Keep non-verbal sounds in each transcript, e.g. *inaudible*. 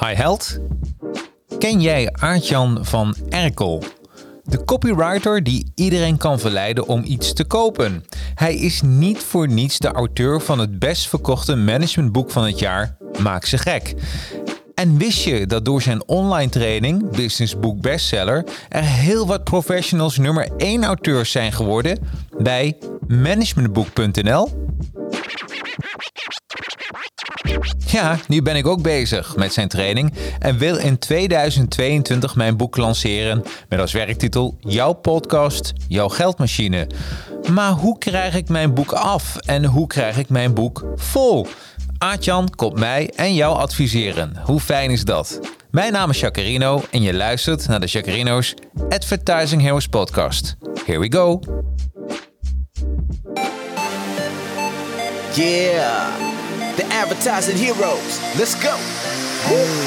Hi Held. Ken jij Aartjan van Erkel? De copywriter die iedereen kan verleiden om iets te kopen. Hij is niet voor niets de auteur van het best verkochte managementboek van het jaar, Maak ze gek. En wist je dat door zijn online training, Business Book Bestseller, er heel wat professionals nummer 1 auteurs zijn geworden bij managementboek.nl? Ja, nu ben ik ook bezig met zijn training en wil in 2022 mijn boek lanceren met als werktitel Jouw podcast, jouw geldmachine. Maar hoe krijg ik mijn boek af en hoe krijg ik mijn boek vol? Aatjan komt mij en jou adviseren. Hoe fijn is dat? Mijn naam is Jacarino en je luistert naar de Jacarino's Advertising Heroes podcast. Here we go. Yeah, the advertising heroes. Let's go.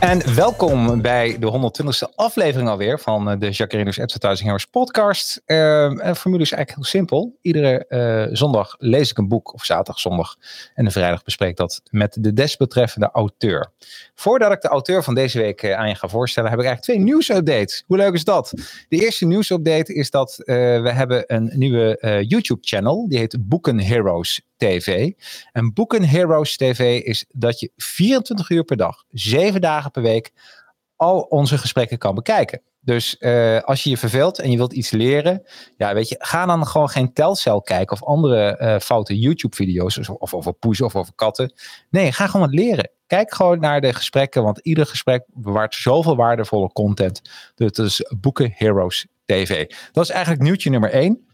En welkom bij de 120ste aflevering alweer van eh, de Jacarino's Advertising podcast. En de formule is eigenlijk heel simpel. Iedere uh, zondag lees ik een boek, of zaterdag, zondag en de vrijdag bespreek dat met de desbetreffende auteur. Voordat ik de auteur van deze week uh, aan je ga voorstellen, heb ik eigenlijk twee nieuwsupdates. Hoe leuk is dat? De eerste nieuwsupdate is dat we hebben een nieuwe YouTube-channel. Die heet Boeken Heroes TV. En Boeken Heroes TV is dat je 24 uur per dag, 7 dagen per week, al onze gesprekken kan bekijken. Dus uh, als je je verveelt en je wilt iets leren, ja, weet je, ga dan gewoon geen telcel kijken of andere uh, foute YouTube-video's of, of over poezen of over katten. Nee, ga gewoon wat leren. Kijk gewoon naar de gesprekken, want ieder gesprek bewaart zoveel waardevolle content. Dus dat is Boeken Heroes TV. Dat is eigenlijk nieuwtje nummer 1.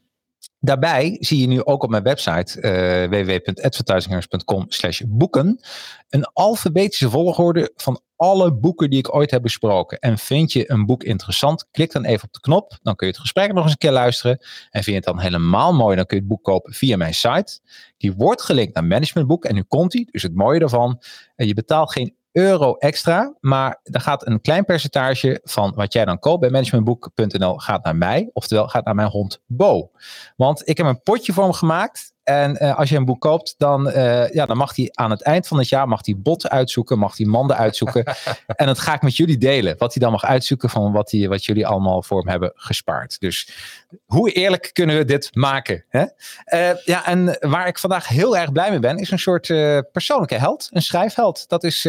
Daarbij zie je nu ook op mijn website uh, www.advertisingheroes.com slash boeken een alfabetische volgorde van alle boeken die ik ooit heb besproken. En vind je een boek interessant, klik dan even op de knop. Dan kun je het gesprek nog eens een keer luisteren. En vind je het dan helemaal mooi, dan kun je het boek kopen via mijn site. Die wordt gelinkt naar managementboek en nu komt die. Dus het mooie daarvan, je betaalt geen euro extra. Maar er gaat een klein percentage van wat jij dan koopt bij managementboek.nl gaat naar mij. Oftewel gaat naar mijn hond Bo. Want ik heb een potje voor hem gemaakt. En uh, als je een boek koopt, dan, uh, ja, dan mag hij aan het eind van het jaar mag hij botten uitzoeken, mag hij manden uitzoeken. *laughs* en dat ga ik met jullie delen. Wat hij dan mag uitzoeken van wat, hij, wat jullie allemaal voor hem hebben gespaard. Dus hoe eerlijk kunnen we dit maken? Hè? Uh, ja, en waar ik vandaag heel erg blij mee ben, is een soort persoonlijke held, een schrijfheld. Dat is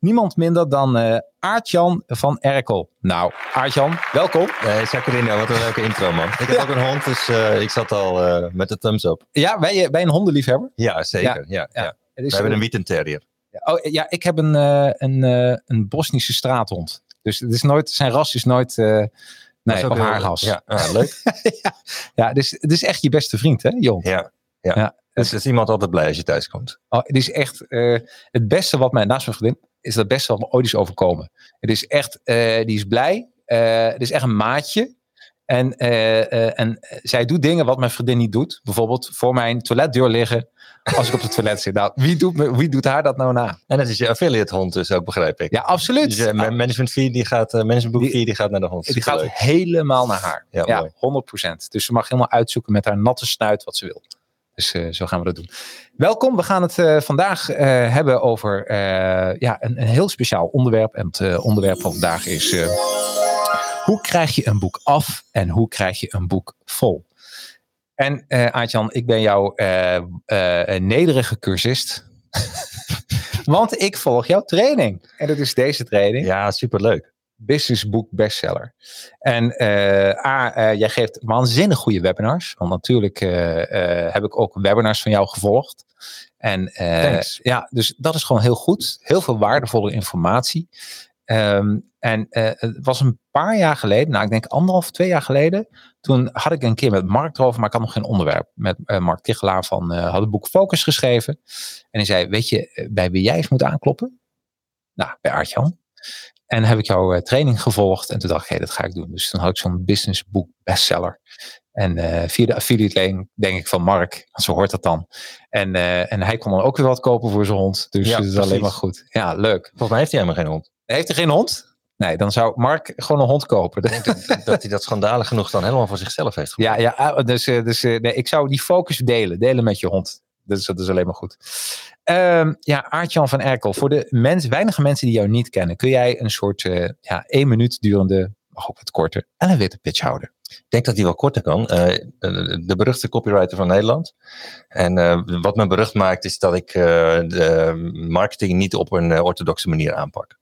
niemand minder dan Aartjan van Erkel. Nou, Aartjan, welkom. Nee, Jacqueline, wat een leuke intro, man. Ik heb ook een hond, dus ik zat al met de thumbs up. Ja, ben je, ben je een hondenliefhebber? Ja, zeker. Ja, ja, ja. We hebben een Witten Terrier. Oh, ja, ik heb een, een, een Bosnische straathond. Dus het is nooit, zijn ras is nooit... Nee, op haargas. Ja, *laughs* ah, leuk. ja, ja dus het is echt je beste vriend, hè, Jon? Ja, ja. ja. Dus is iemand altijd blij als je thuis komt. Oh, het is echt het beste wat mij, naast mijn vriendin, is dat best wel ooit is overkomen. Het is echt, uh, die is blij. Uh, het is echt een maatje. En, uh, en zij doet dingen wat mijn vriendin niet doet. Bijvoorbeeld voor mijn toiletdeur liggen als ik op het *laughs* toilet zit. Nou, wie doet, me, wie doet haar dat nou na? En dat is je affiliate hond dus ook, begrijp ik. Ja, absoluut. Dus je management fee, die gaat, management book fee, die gaat naar de hond. Die gaat helemaal naar haar. Ja, ja 100%. Dus ze mag helemaal uitzoeken met haar natte snuit wat ze wil. Dus uh, zo gaan we dat doen. Welkom, we gaan het uh, vandaag uh, hebben over ja, een, een, heel speciaal onderwerp. En het onderwerp van vandaag is hoe krijg je een boek af en hoe krijg je een boek vol? En Aartjan, ik ben jouw nederige cursist. *laughs* Want ik volg jouw training. En dat is deze training. Ja, superleuk. businessboek bestseller. En eh, A, eh, jij geeft waanzinnig goede webinars. Want natuurlijk eh, eh, heb ik ook webinars van jou gevolgd. En eh, ja, dus dat is gewoon heel goed. Heel veel waardevolle informatie. Ehm, en eh, het was een paar jaar geleden, nou ik denk anderhalf, twee jaar geleden. Toen had ik een keer met Mark erover, maar ik had nog geen onderwerp. Met eh, Mark Tichelaar van eh had het boek Focus geschreven. En hij zei, weet je bij wie jij eens moet aankloppen? Nou, bij Aartjan. En heb ik jouw training gevolgd. En toen dacht ik, hé, dat ga ik doen. Dus toen had ik zo'n businessboek bestseller. En via de affiliate link, denk ik, van Mark. Want zo hoort dat dan. En, en hij kon dan ook weer wat kopen voor zijn hond. Dus Ja, dat is alleen maar goed. Ja, leuk. Volgens mij heeft hij helemaal geen hond. Heeft hij geen hond? Nee, dan zou Mark gewoon een hond kopen. Ik denk dat, hij dat schandalig genoeg dan helemaal voor zichzelf heeft Ja, ja ah, dus, eh, dus eh, nee, ik zou die focus delen. Delen met je hond. Dus dat is alleen maar goed. Ehm, ja, Aartjan van Erkel. Voor de mens, weinige mensen die jou niet kennen, kun jij een soort eh, ja, één minuut durende, mag ook wat korter, elevator pitch houden? Ik denk dat hij wel korter kan. De beruchte copywriter van Nederland. En wat me berucht maakt is dat ik de marketing niet op een orthodoxe manier aanpak.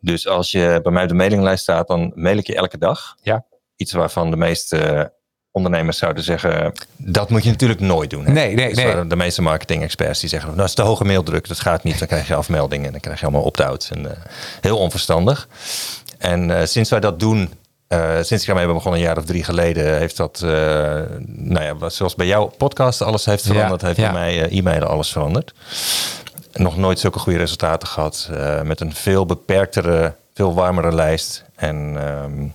Dus als je bij mij op de mailinglijst staat, dan mail ik je elke dag. Ja. Iets waarvan de meeste eh, ondernemers zouden zeggen, dat moet je natuurlijk nooit doen. Hè? Nee, nee, Dus nee. De meeste marketing-experts die zeggen, nou, dat is te hoge maildruk, dat gaat niet. Dan krijg je afmeldingen en dan krijg je allemaal opt-out. En, eh, heel onverstandig. En eh, sinds wij dat doen, sinds ik daarmee ben begonnen, een jaar of drie geleden, heeft dat, nou ja, zoals bij jouw podcast alles heeft veranderd, Ja, heeft ja. bij mij e-mailen alles veranderd. Nog nooit zulke goede resultaten gehad. eh, met een veel beperktere, veel warmere lijst. En ehm,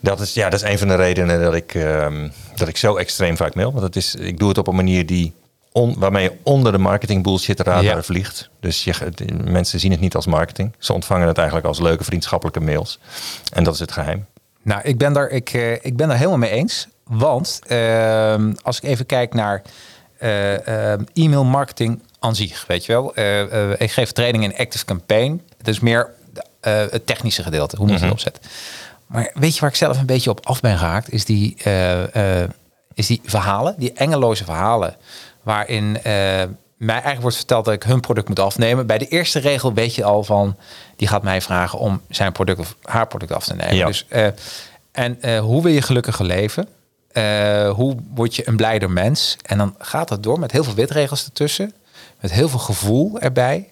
dat, is, ja, dat is een van de redenen dat ik, ehm, dat ik zo extreem vaak mail. Want het is, ik doe het op een manier die on- waarmee je onder de marketing bullshit radar Ja. vliegt. Dus je, mensen zien het niet als marketing. Ze ontvangen het eigenlijk als leuke vriendschappelijke mails. En dat is het geheim. Nou, ik ben daar, ik, eh, ik ben daar helemaal mee eens. Want ehm, als ik even kijk naar eh, e-mail marketing aan zich, weet je wel. Eh, eh, ik geef training in Active Campaign. Het is meer eh, het technische gedeelte, hoe moet je het opzetten. Maar weet je waar ik zelf een beetje op af ben gehaakt? Is die, is die verhalen, die engeloze verhalen... waarin mij eigenlijk wordt verteld dat ik hun product moet afnemen. Bij de eerste regel weet je al van... die gaat mij vragen om zijn product of haar product af te nemen. Ja. Dus, en hoe wil je gelukkiger leven? Hoe word je een blijder mens? En dan gaat dat door met heel veel witregels ertussen. Met heel veel gevoel erbij.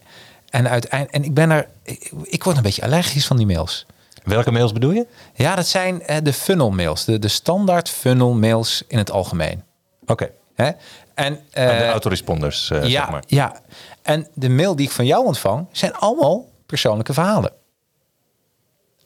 En uiteindelijk, en ik ben er, ik, ik word een beetje allergisch van die mails. Welke mails bedoel je? Ja, dat zijn eh, de funnel mails, de, de standaard funnel mails in het algemeen. Oké. Hè? En, de eh, autoresponders, eh, ja, zeg maar. ja, en de mail die ik van jou ontvang, zijn allemaal persoonlijke verhalen.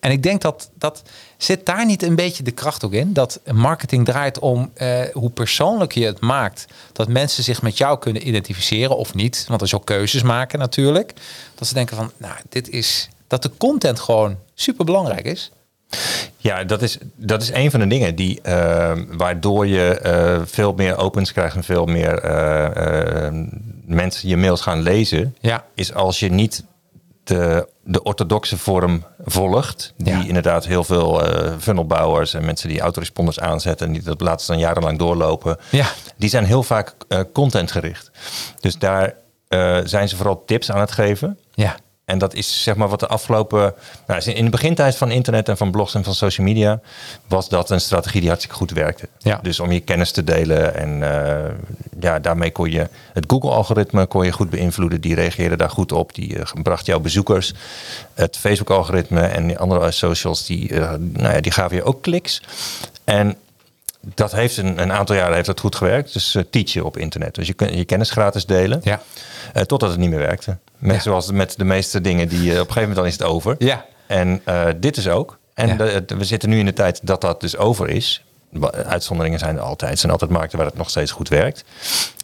En ik denk dat, dat zit daar niet een beetje de kracht ook in. Dat marketing draait om eh, hoe persoonlijk je het maakt. Dat mensen zich met jou kunnen identificeren of niet. Want er is ook keuzes maken natuurlijk. Dat ze denken van, nou, dit is... Dat de content gewoon super belangrijk is. Ja, dat is, dat is een van de dingen die, eh, waardoor je eh, veel meer opens krijgt en veel meer mensen je mails gaan lezen. Ja. Is als je niet de, de orthodoxe vorm volgt. Die Ja. inderdaad heel veel eh funnelbouwers en mensen die autoresponders aanzetten. En die dat ze dan jarenlang doorlopen. Ja. Die zijn heel vaak eh contentgericht. Dus daar eh, zijn ze vooral tips aan het geven. Ja. En dat is zeg maar wat de afgelopen. Nou, in de begintijd van internet en van blogs en van social media. was dat een strategie die hartstikke goed werkte. Ja. Dus om je kennis te delen. En eh, ja, daarmee kon je het Google-algoritme kon je goed beïnvloeden. Die reageerde daar goed op. Die eh, bracht jouw bezoekers. Het Facebook-algoritme en die andere socials. Die, eh, nou ja, die gaven je ook kliks. En dat heeft een, een aantal jaren heeft dat goed gewerkt. Dus uh, teachen op internet. Dus je kunt je kennis gratis delen. Ja. Uh, totdat het niet meer werkte. Met, Ja. Zoals met de meeste dingen die uh, op een gegeven moment dan is het over. Ja. En uh, dit is ook. En Ja. de, de- we zitten nu in de tijd dat dat dus over is. Uitzonderingen zijn er altijd. Er zijn altijd markten waar het nog steeds goed werkt.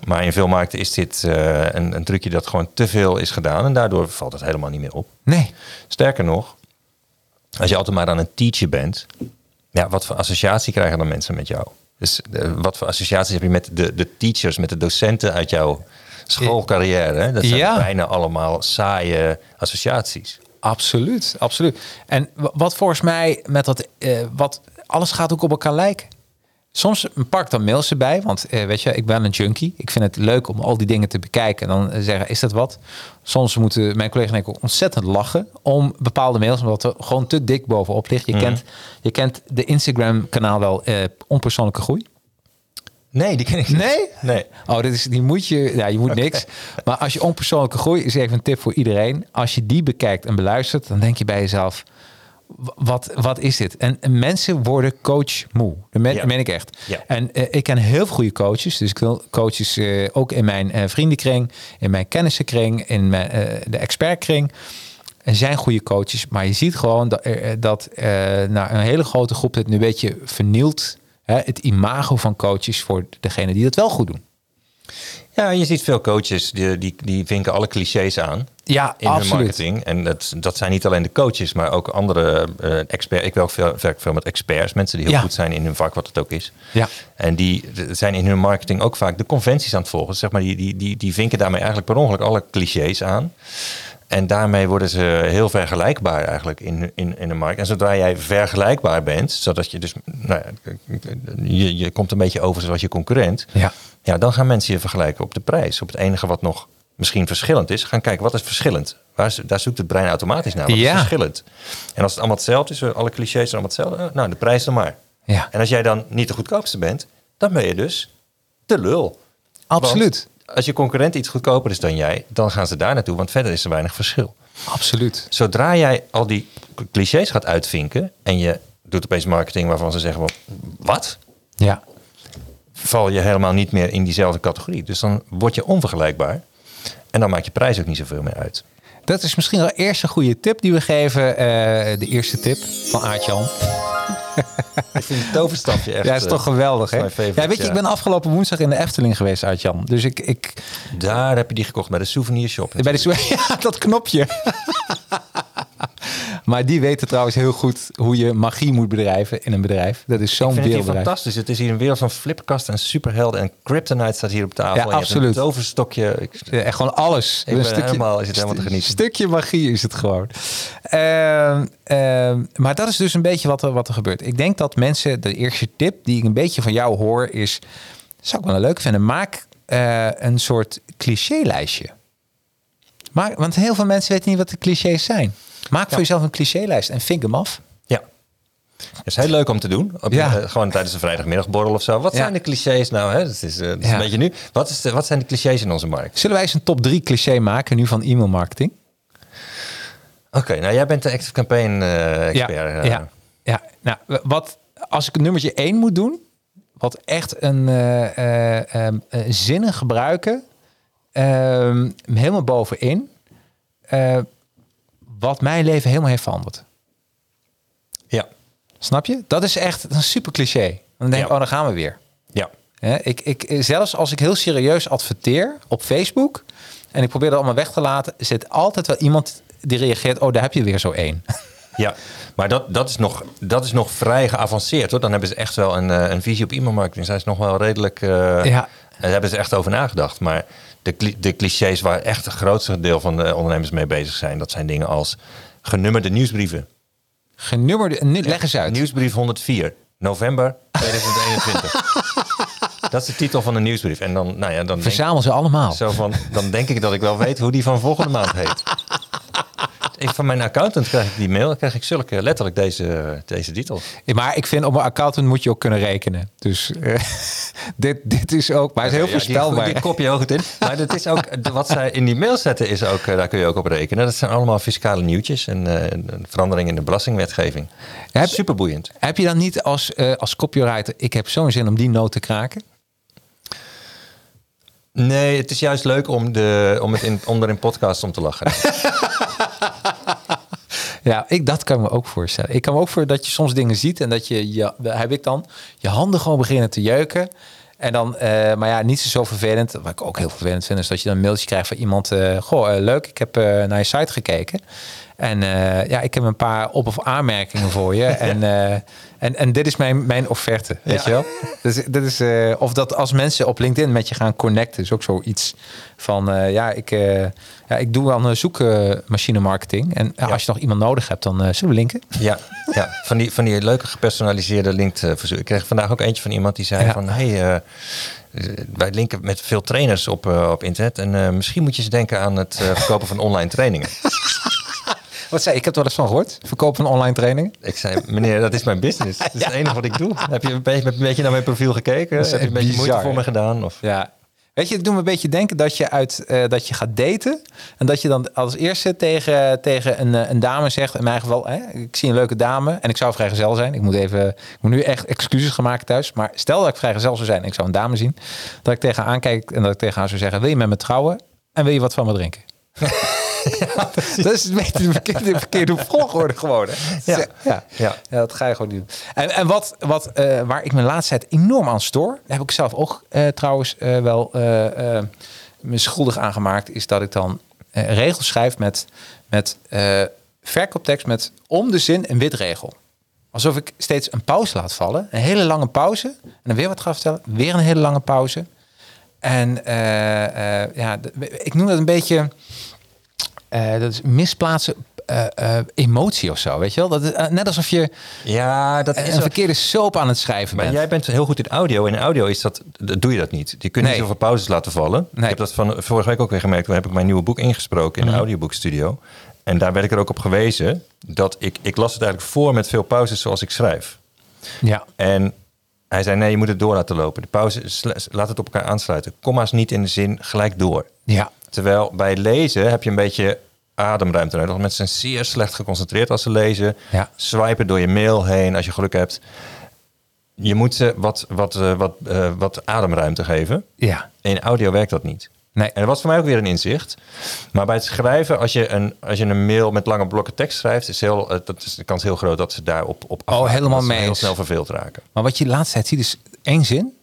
Maar in veel markten is dit uh, een, een trucje dat gewoon te veel is gedaan. En daardoor valt het helemaal niet meer op. Nee. Sterker nog, als je altijd maar aan het teachen bent, ja, wat voor associatie krijgen dan mensen met jou? Dus eh, wat voor associaties heb je met de, de teachers, met de docenten uit jouw schoolcarrière? Hè? Dat zijn Ja. bijna allemaal saaie associaties. Absoluut, absoluut. En wa- wat volgens mij met dat, eh, wat alles gaat ook op elkaar lijken. Soms pak ik dan mails erbij, want eh, weet je, ik ben een junkie. Ik vind het leuk om al die dingen te bekijken en dan eh, zeggen, is dat wat? Soms moeten mijn collega's en ik ook ontzettend lachen om bepaalde mails, omdat er gewoon te dik bovenop ligt. Je, kent, je kent de Instagram-kanaal wel, onpersoonlijke groei. Nee, die ken ik niet. Nee? Nee. Oh, dit is, die moet je, ja, je moet niks. Maar als je onpersoonlijke groei, is even een tip voor iedereen. Als je die bekijkt en beluistert, dan denk je bij jezelf, wat, wat is dit? En, en mensen worden coach moe. Dat meen, Ja. meen ik echt. Ja. En eh, ik ken heel veel goede coaches. Dus ik wil coaches eh, ook in mijn eh, vriendenkring, in mijn kennissenkring, in mijn, de expertkring. Er zijn goede coaches, maar je ziet gewoon dat, dat nou, een hele grote groep het nu een beetje vernielt. Hè, het imago van coaches voor degene die dat wel goed doen. Ja, je ziet veel coaches die, die, die vinken alle clichés aan. Ja, in hun marketing. En dat, dat zijn niet alleen de coaches, maar ook andere eh experts. Ik werk veel, werk veel met experts, mensen die heel Ja. goed zijn in hun vak, wat het ook is. Ja. En die zijn in hun marketing ook vaak de conventies aan het volgen. Zeg maar, die, die, die, die vinken daarmee eigenlijk per ongeluk alle clichés aan. En daarmee worden ze heel vergelijkbaar eigenlijk in, in, in de markt. En zodra jij vergelijkbaar bent, zodat je dus, nou ja, je, je komt een beetje over zoals je concurrent. Ja. Ja, dan gaan mensen je vergelijken op de prijs. Op het enige wat nog misschien verschillend is. Gaan kijken, wat is verschillend? Waar, daar zoekt het brein automatisch naar. Wat Ja. is verschillend? En als het allemaal hetzelfde is, alle clichés zijn allemaal hetzelfde. eh, Nou, de prijs dan maar. Ja. En als jij dan niet de goedkoopste bent, dan ben je dus de lul. Absoluut. Als je concurrent iets goedkoper is dan jij, dan gaan ze daar naartoe, want verder is er weinig verschil. Absoluut. Zodra jij al die clichés gaat uitvinken en je doet opeens marketing waarvan ze zeggen, wat? Ja. val je helemaal niet meer in diezelfde categorie. Dus dan word je onvergelijkbaar. En dan maakt je prijs ook niet zoveel meer uit. Dat is misschien wel eerst een goede tip die we geven. eh, de eerste tip van Aartjan. *laughs* Ik vind het toverstafje echt... Ja, is toch geweldig, hè? Ja, weet je, ja. ik ben afgelopen woensdag in de Efteling geweest, Aartjan. Dus ik, ik Daar heb je die gekocht bij de souvenirshop. bij de *laughs* ja, dat knopje. *laughs* maar die weten trouwens heel goed hoe je magie moet bedrijven in een bedrijf. Dat is zo'n wereldbedrijf. fantastisch. Het is hier een wereld van flipkasten en superhelden. En Kryptonite staat hier op tafel. Ja, absoluut. een toverstokje. Ik, Ja, echt gewoon alles. Ik ben helemaal- is het helemaal te genieten. Een stukje magie is het gewoon. Ehm, ehm, maar dat is dus een beetje wat er, wat er gebeurt. Ik denk dat mensen, de eerste tip die ik een beetje van jou hoor is... zou ik wel een leuk vinden. Maak eh, een soort cliché-lijstje. Maar, want heel veel mensen weten niet wat de clichés zijn. Maak voor jezelf een cliché-lijst en vink hem af. ja. Het is heel leuk om te doen. Op, Ja. eh, gewoon tijdens een vrijdagmiddagborrel of zo. Wat Ja. zijn de clichés nou? Hè? Dat is, eh, dat is Ja. een beetje nu. Wat, is de, wat zijn de clichés in onze markt? Zullen wij eens een top 3 cliché maken nu van e-mail marketing? Oké, nou jij bent de Active Campaign eh, expert. Ja, ja, ja. Nou, wat, als ik het nummertje 1 moet doen, wat echt een eh, eh, ehm, eh, zinnen gebruiken, ehm, helemaal bovenin, wat mijn leven helemaal heeft veranderd. ja. Snap je? Dat is echt een super cliché. Dan denk ik, Ja. oh, dan gaan we weer. Ja. Ik, ik, zelfs als ik heel serieus adverteer op Facebook en ik probeer dat allemaal weg te laten, zit altijd wel iemand die reageert, oh, daar heb je weer zo één. Ja, maar dat, dat, is nog, dat is nog vrij geavanceerd hoor. Dan hebben ze echt wel een, eh, een visie op e-mailmarketing. Zijn ze nog wel redelijk. eh, Ja. Daar hebben ze echt over nagedacht. Maar de, de clichés waar echt het grootste deel van de ondernemers mee bezig zijn, dat zijn dingen als genummerde nieuwsbrieven. Genummerde, nu- leg eens uit. Nieuwsbrief 104, november 2021. *laughs* dat is de titel van de nieuwsbrief. En dan, nou ja, dan Verzamel ze allemaal. zo van, dan denk ik dat ik wel weet hoe die van volgende maand heet. *laughs* Ik, van mijn accountant krijg ik die mail, dan krijg ik zulke letterlijk deze, deze titel. Ja, Maar ik vind op een accountant moet je ook kunnen rekenen. Dus eh, *laughs* dit, dit is ook, maar het is heel Ja, die- voorspelbaar. Die, kop je heel goed in. Maar dat is ook, wat zij in die mail zetten, is ook, eh, daar kun je ook op rekenen. Dat zijn allemaal fiscale nieuwtjes en eh, een verandering in de belastingwetgeving. Heb- Super boeiend. Heb je dan niet als, eh, als copywriter, ik heb zo'n zin om die noot te kraken? Nee, het is juist leuk om, de, om het in, om er in podcast om te lachen. *laughs* Ja, ik, dat kan ik me ook voorstellen. Ik kan me ook voor dat je soms dingen ziet en dat je, je heb ik dan, je handen gewoon beginnen te jeuken. En dan, eh, maar ja, niet zo vervelend. Wat ik ook heel vervelend vind, is dat je dan een mailtje krijgt van iemand. eh, goh, eh, leuk, ik heb naar je site gekeken. En ja, ik heb een paar op- of aanmerkingen voor je. *laughs* En, eh, en, en dit is mijn, mijn offerte, weet je wel? Dus, dat is, eh, of dat als mensen op LinkedIn met je gaan connecten, is ook zoiets van... eh, ja, ik, eh, ja, ik doe aan zoekmachine marketing. En als je nog iemand nodig hebt, dan zullen we linken. Ja, ja. Van, die, van die leuke gepersonaliseerde linked. Ik kreeg vandaag ook eentje van iemand die zei van... Hey, wij linken met veel trainers op, op internet. En misschien moet je eens denken aan het verkopen van online trainingen. *laughs* Wat zei? Ik heb er wel eens van gehoord. Verkopen van online trainingen. Ik zei, meneer, dat is mijn business. *laughs* Dat is het enige wat ik doe. Heb je een beetje, een beetje naar mijn profiel gekeken? Heb je een beetje moeite voor me gedaan? Of? Ja. Weet je, het doet me een beetje denken dat je, uit, eh, dat je gaat daten. En dat je dan als eerste tegen, tegen een, eh, een dame zegt. In mijn geval, hè, ik zie een leuke dame en ik zou vrijgezel zijn. Ik moet, even, ik moet nu echt excuses gaan maken thuis. Maar stel dat ik vrijgezel zou zijn en ik zou een dame zien. Dat ik tegen haar aankijk en dat ik tegen haar zou zeggen. Wil je met me trouwen? En wil je wat van me drinken? *laughs* *laughs* dat is een beetje de verkeerde, de verkeerde volgorde gewoon. Hè? Ja. Ja. Ja. Dat ga je gewoon doen. En, en wat, wat, eh, waar ik me de laatste tijd enorm aan stoor, daar heb ik zelf ook eh, trouwens eh, wel me schuldig aan gemaakt, is dat ik dan regels schrijf met, met verkooptekst met om de zin een witregel. Alsof ik steeds een pauze laat vallen, een hele lange pauze, en dan weer wat ga vertellen, weer een hele lange pauze. En ja, ik noem dat een beetje, eh, dat is misplaatsen eh, eh, emotie of zo, weet je wel? Dat is, eh, net alsof je Ja, dat is een verkeerde soap aan het schrijven Maar bent. jij bent heel goed in audio. In audio is dat, dat doe je dat niet. Je kunt Nee. niet zoveel pauzes laten vallen. Nee. Ik heb dat van vorige week ook weer gemerkt. Toen heb ik mijn nieuwe boek ingesproken in Mhm. de audioboekstudio. En daar werd ik er ook op gewezen dat ik, ik las het eigenlijk voor met veel pauzes zoals ik schrijf. Ja, En hij zei, nee, je moet het door laten lopen. De pauze, laat het op elkaar aansluiten. Komma's niet in de zin, gelijk door. ja, Terwijl bij lezen heb je een beetje ademruimte nodig. Mensen zijn zeer slecht geconcentreerd als ze lezen. Ja. Swipen door je mail heen als je geluk hebt. Je moet ze wat, wat, eh, wat, eh, wat ademruimte geven. ja. In audio werkt dat niet. Nee. En dat was voor mij ook weer een inzicht. Maar bij het schrijven, als je een, als je een mail met lange blokken tekst schrijft, is heel, eh, dat is de kans heel groot dat ze daarop op afhaken. Oh, helemaal mee heel snel verveeld raken. Maar wat je de laatste tijd ziet is één zin,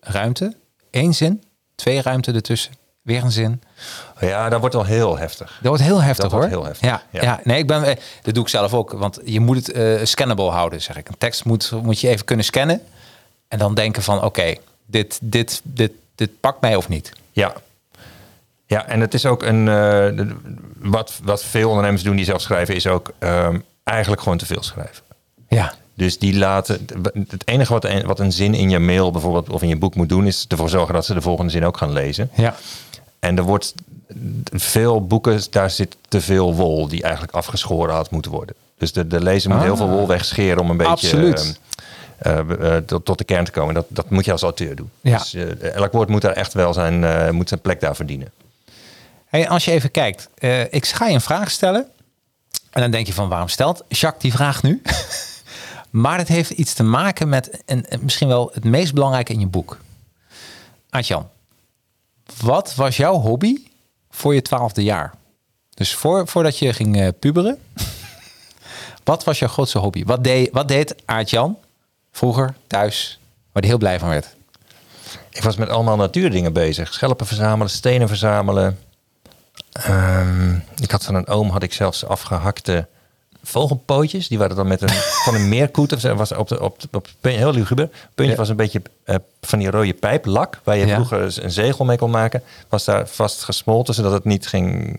ruimte, één zin, twee ruimte ertussen, weer een zin. Ja, dat wordt wel heel heftig. Dat wordt heel heftig Dat hoor. wordt heel heftig, Ja, ja. ja. nee, ik ben, eh, dat doe ik zelf ook, want je moet het eh, scannable houden, zeg ik. Een tekst moet, moet je even kunnen scannen en dan denken van, oké, dit, dit, dit, dit pakt mij of niet. Ja. Ja, en het is ook een. eh, wat, wat veel ondernemers doen die zelf schrijven, is ook ehm, eigenlijk gewoon te veel schrijven. Ja, Dus die laten. Het enige wat een, wat een zin in je mail bijvoorbeeld of in je boek moet doen, is ervoor zorgen dat ze de volgende zin ook gaan lezen. ja, En er wordt veel boeken, daar zit te veel wol die eigenlijk afgeschoren had moeten worden. Dus de, de lezer moet heel veel wol wegscheren om een beetje Absoluut. ehm, eh, eh, tot, tot de kern te komen. Dat, dat moet je als auteur doen. Ja. Dus eh, elk woord moet daar echt wel zijn, eh, moet zijn plek daar verdienen. Hey, als je even kijkt, eh, ik ga je een vraag stellen. En dan denk je van waarom stelt Jacques die vraag nu? *laughs* maar het heeft iets te maken met een, een- misschien wel het meest belangrijke in je boek. Aartjan, wat was jouw hobby voor je twaalfde jaar? Dus voor, voordat je ging eh, puberen. *laughs* wat was jouw grootste hobby? Wat deed, wat deed Aartjan vroeger thuis waar hij heel blij van werd? Ik was met allemaal natuurdingen bezig. Schelpen verzamelen, stenen verzamelen. Ehm, ik had van een oom had ik zelfs afgehakte vogelpootjes. Die waren dan met een *laughs* van een meerkoet. of Was op de, op de, op puntje, heel luguber. Puntje Ja. was een beetje eh, van die rode pijplak. Waar je Ja. vroeger een zegel mee kon maken. Was daar vast gesmolten zodat het niet ging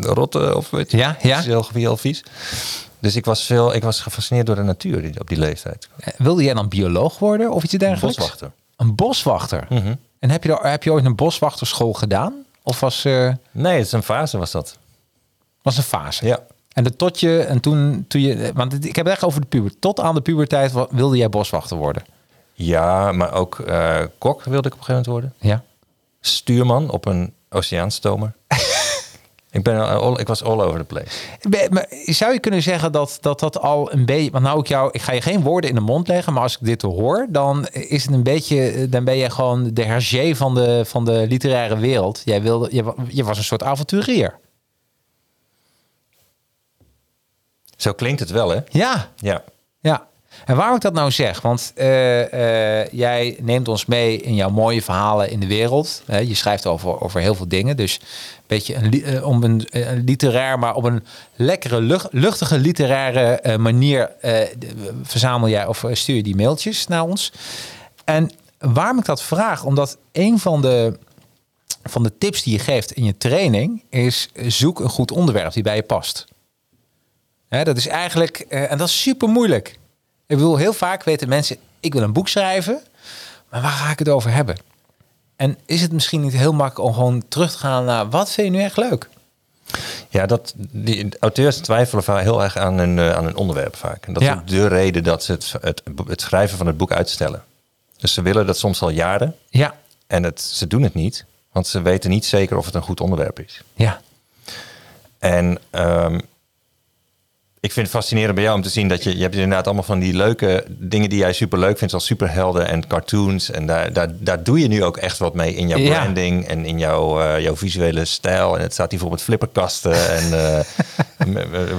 rotten. Of weet je. Ja, ja. Is heel, heel vies. Dus ik was, veel, ik was gefascineerd door de natuur op die leeftijd. Eh, Wilde jij dan bioloog worden of iets dergelijks? Boswachter. Een boswachter. Mhm. En heb je, daar, heb je ooit een boswachterschool gedaan? Of was, eh Nee, het is een fase was dat. was een fase? Ja. En de tot je, en toen, toen je, want het- ik heb het echt over de puber. Tot aan de puberteit wa- wilde jij boswachter worden. Ja, maar ook eh, kok wilde ik op een gegeven moment worden. Ja. Stuurman op een oceaanstomer. Ik, ben, al- ik was all over the place. Ben- maar Zou je kunnen zeggen dat dat, dat al een beetje, want nou ik jou, ik ga je geen woorden in de mond leggen, maar als ik dit hoor, dan is het een beetje, dan ben je gewoon de hergé van de, van de literaire wereld. Jij wilde, je, je was een soort avonturier. Zo klinkt het wel, hè? Ja, Ja. ja. En waarom ik dat nou zeg, want eh, eh, jij neemt ons mee in jouw mooie verhalen in de wereld. Je schrijft over, over heel veel dingen, dus een beetje eh, om een, literair, maar op een lekkere, lucht- luchtige literaire manier verzamel jij of stuur je die mailtjes naar ons. En waarom ik dat vraag, omdat een van de, van de tips die je geeft in je training is zoek een goed onderwerp die bij je past. Dat is eigenlijk, en dat is super moeilijk. Ik bedoel, heel vaak weten mensen, ik wil een boek schrijven, maar waar ga ik het over hebben? En is het misschien niet heel makkelijk om gewoon terug te gaan naar wat vind je nu echt leuk? Ja, dat, die auteurs twijfelen vaak heel erg aan een, eh, aan een onderwerp vaak. En dat Ja. is de reden dat ze het, het, het schrijven van het boek uitstellen. Dus ze willen dat soms al jaren. Ja, En het, ze doen het niet, want ze weten niet zeker of het een goed onderwerp is. ja, En ehm, ik vind het fascinerend bij jou om te zien dat je, je hebt inderdaad allemaal van die leuke dingen die jij super leuk vindt, zoals superhelden en cartoons. En daar, daar, daar doe je nu ook echt wat mee in jouw Ja. branding en in jouw, eh, jouw visuele stijl. En het staat hier bijvoorbeeld flipperkasten en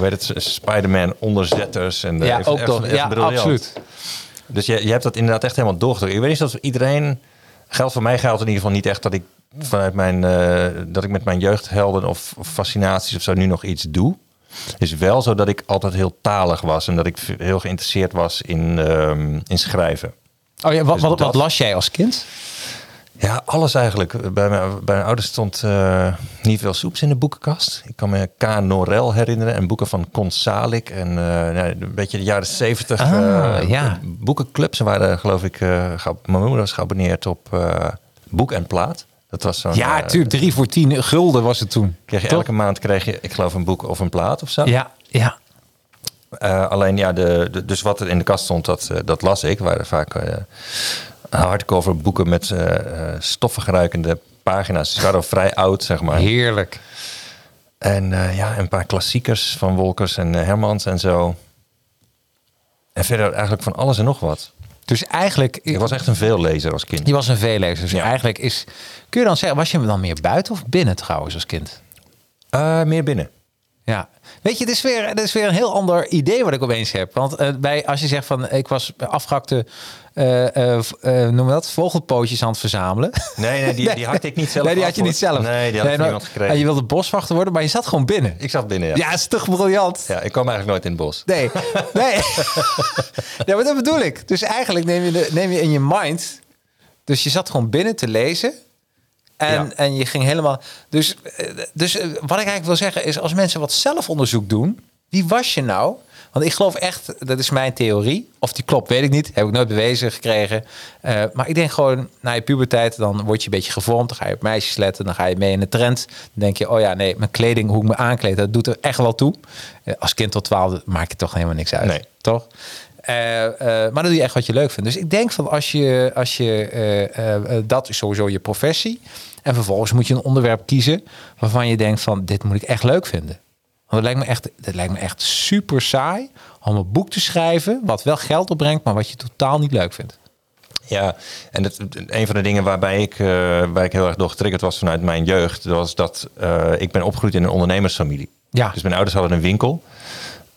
*laughs* heet het, Spider-Man onderzetters. En, eh, ja ook toch. Ja, briljant. absoluut. Dus je, je hebt dat inderdaad echt helemaal doorgetrokken. Ik weet niet of iedereen... Geldt voor mij geldt in ieder geval niet echt dat ik vanuit mijn... dat ik met mijn jeugdhelden of, of fascinaties of zo nu nog iets doe. Het is wel zo dat ik altijd heel talig was. En dat ik heel geïnteresseerd was in, ehm, in schrijven. Oh ja, wat, Dus wat, wat las jij als kind? Ja, alles eigenlijk. Bij mijn, bij mijn ouders stond eh, niet veel soeps in de boekenkast. Ik kan me K. Norel herinneren en boeken van Con Salik. En eh, nou, een beetje de jaren zeventig. Ah, ja. Boekenclubs Ze waren, geloof ik, eh, mijn moeder was geabonneerd op eh, Boek en Plaat. Dat was zo'n... Ja, eh, tuurlijk. Drie voor tien gulden was het toen. Kreeg je Toch? elke maand kreeg je, ik geloof, een boek of een plaat of zo. Ja, ja. Eh, alleen ja, de, de- dus wat er in de kast stond, dat, eh, dat las ik. waren vaak eh, hardcover boeken met eh eh, stoffig ruikende pagina's. Ze waren al vrij oud, zeg maar. Heerlijk. En eh, ja, een paar klassiekers van Wolkers en eh, Hermans en zo. En verder eigenlijk van alles en nog wat. Dus eigenlijk, Ik was echt een veellezer als kind. je was een veellezer. Dus Ja. eigenlijk is, kun je dan zeggen, was je dan meer buiten of binnen trouwens als kind? Eh, meer binnen. Ja, weet je, het is weer, het is weer een heel ander idee wat ik opeens heb. Want eh, bij, als je zegt van, ik was afgehakte, eh, eh, v- eh, noem dat, vogelpootjes aan het verzamelen. Nee, nee, die, *laughs* die had ik niet zelf Nee, die had je niet zelf. Nee, die had ik van maar- iemand gekregen. ja, je wilde boswachter worden, maar je zat gewoon binnen. Ik zat binnen, ja. Ja, is toch briljant? Ja, ik kwam eigenlijk nooit in het bos. Nee, *laughs* nee. *laughs* ja, maar dat bedoel ik. Dus eigenlijk neem je, de, neem je in je mind. Dus je zat gewoon binnen te lezen. En, Ja. en je ging helemaal. Dus, eh, dus eh, wat ik eigenlijk wil zeggen is: als mensen wat zelfonderzoek doen, wie was je nou? Want ik geloof echt, dat is mijn theorie. Of die klopt, weet ik niet. Heb ik nooit bewezen gekregen. Eh, maar ik denk gewoon, na je puberteit, dan word je een beetje gevormd. Dan ga je op meisjes letten, dan ga je mee in de trend. Dan denk je, oh ja, nee, mijn kleding, hoe ik me aankleed, dat doet er echt wel toe. Als kind tot 12 maakt het toch helemaal niks uit. Nee. Toch? Maar dan doe je echt wat je leuk vindt. Dus ik denk van als je, als je dat is sowieso je professie. En vervolgens moet je een onderwerp kiezen waarvan je denkt van dit moet ik echt leuk vinden. Want het lijkt me echt, het lijkt me echt super saai om een boek te schrijven wat wel geld opbrengt, maar wat je totaal niet leuk vindt. Ja, en het, een van de dingen waarbij ik, eh, waar ik heel erg door getriggerd was vanuit mijn jeugd, was dat eh, ik ben opgegroeid in een ondernemersfamilie. Ja. Dus mijn ouders hadden een winkel.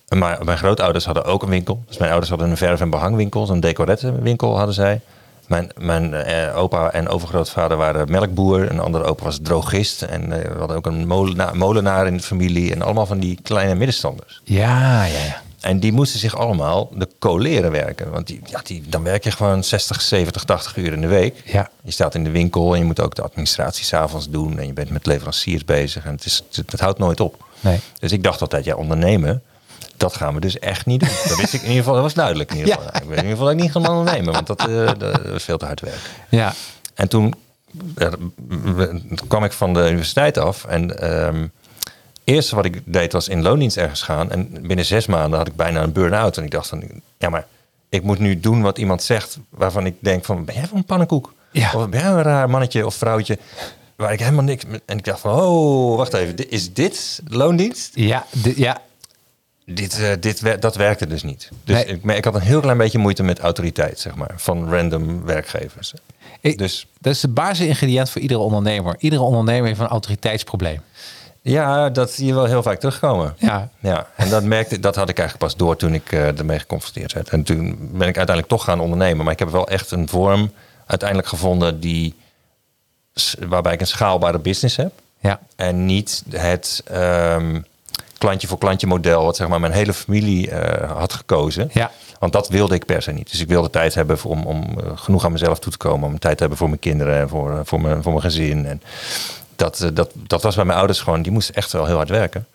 Maar mijn grootouders hadden ook een winkel. Dus mijn ouders hadden een verf- en behangwinkel, zo'n decorettenwinkel hadden zij. Mijn, mijn eh, opa en overgrootvader waren melkboer. Een andere opa was drogist. En eh, we hadden ook een molenaar, molenaar in de familie. En allemaal van die kleine middenstanders. Ja, ja, ja. En die moesten zich allemaal de coleren werken. Want die, ja, die, dan werk je gewoon 60, 70, 80 uur in de week. Ja. Je staat in de winkel en je moet ook de administratie s'avonds doen. En je bent met leveranciers bezig. En het, is, het, het houdt nooit op. Nee. Dus ik dacht altijd, ja, ondernemen, dat gaan we dus echt niet doen. Dat wist ik in ieder geval, dat was duidelijk in ieder Ja. geval. Ik weet in ieder geval niet gaan ondernemen, want dat, dat is veel te hard werken. Ja. En toen kwam ik van de universiteit af en het eerste wat ik deed was in loondienst ergens gaan. En binnen zes maanden had ik bijna een burn-out. En ik dacht van, ja maar ik moet nu doen wat iemand zegt waarvan ik denk van, ben jij van een pannenkoek? Ja. Of ben jij een raar mannetje of vrouwtje? Waar ik helemaal niks... En ik dacht van, oh, wacht even, is dit loondienst? Ja, ja. Dit, eh, dit, dat werkte dus niet. Dus Nee. ik, ik had een heel klein beetje moeite met autoriteit, zeg maar, van random werkgevers. Ik- dus Dat is de basisingrediënt voor iedere ondernemer. Iedere ondernemer heeft een autoriteitsprobleem. Ja, dat zie je wel heel vaak terugkomen. Ja. Ja, en dat, merkte, dat had ik eigenlijk pas door toen ik eh, ermee geconfronteerd werd. En toen ben ik uiteindelijk toch gaan ondernemen. Maar ik heb wel echt een vorm uiteindelijk gevonden die, waarbij ik een schaalbare business heb. Ja. En niet het ehm, klantje voor klantje model, wat zeg maar mijn hele familie eh, had gekozen. Ja. Want dat wilde ik per se niet. Dus ik wilde tijd hebben voor- om, om eh, genoeg aan mezelf toe te komen. Om tijd te hebben voor mijn kinderen en voor, eh, voor, mijn, voor mijn gezin. En dat, dat, dat was bij mijn ouders gewoon, die moesten echt wel heel hard werken.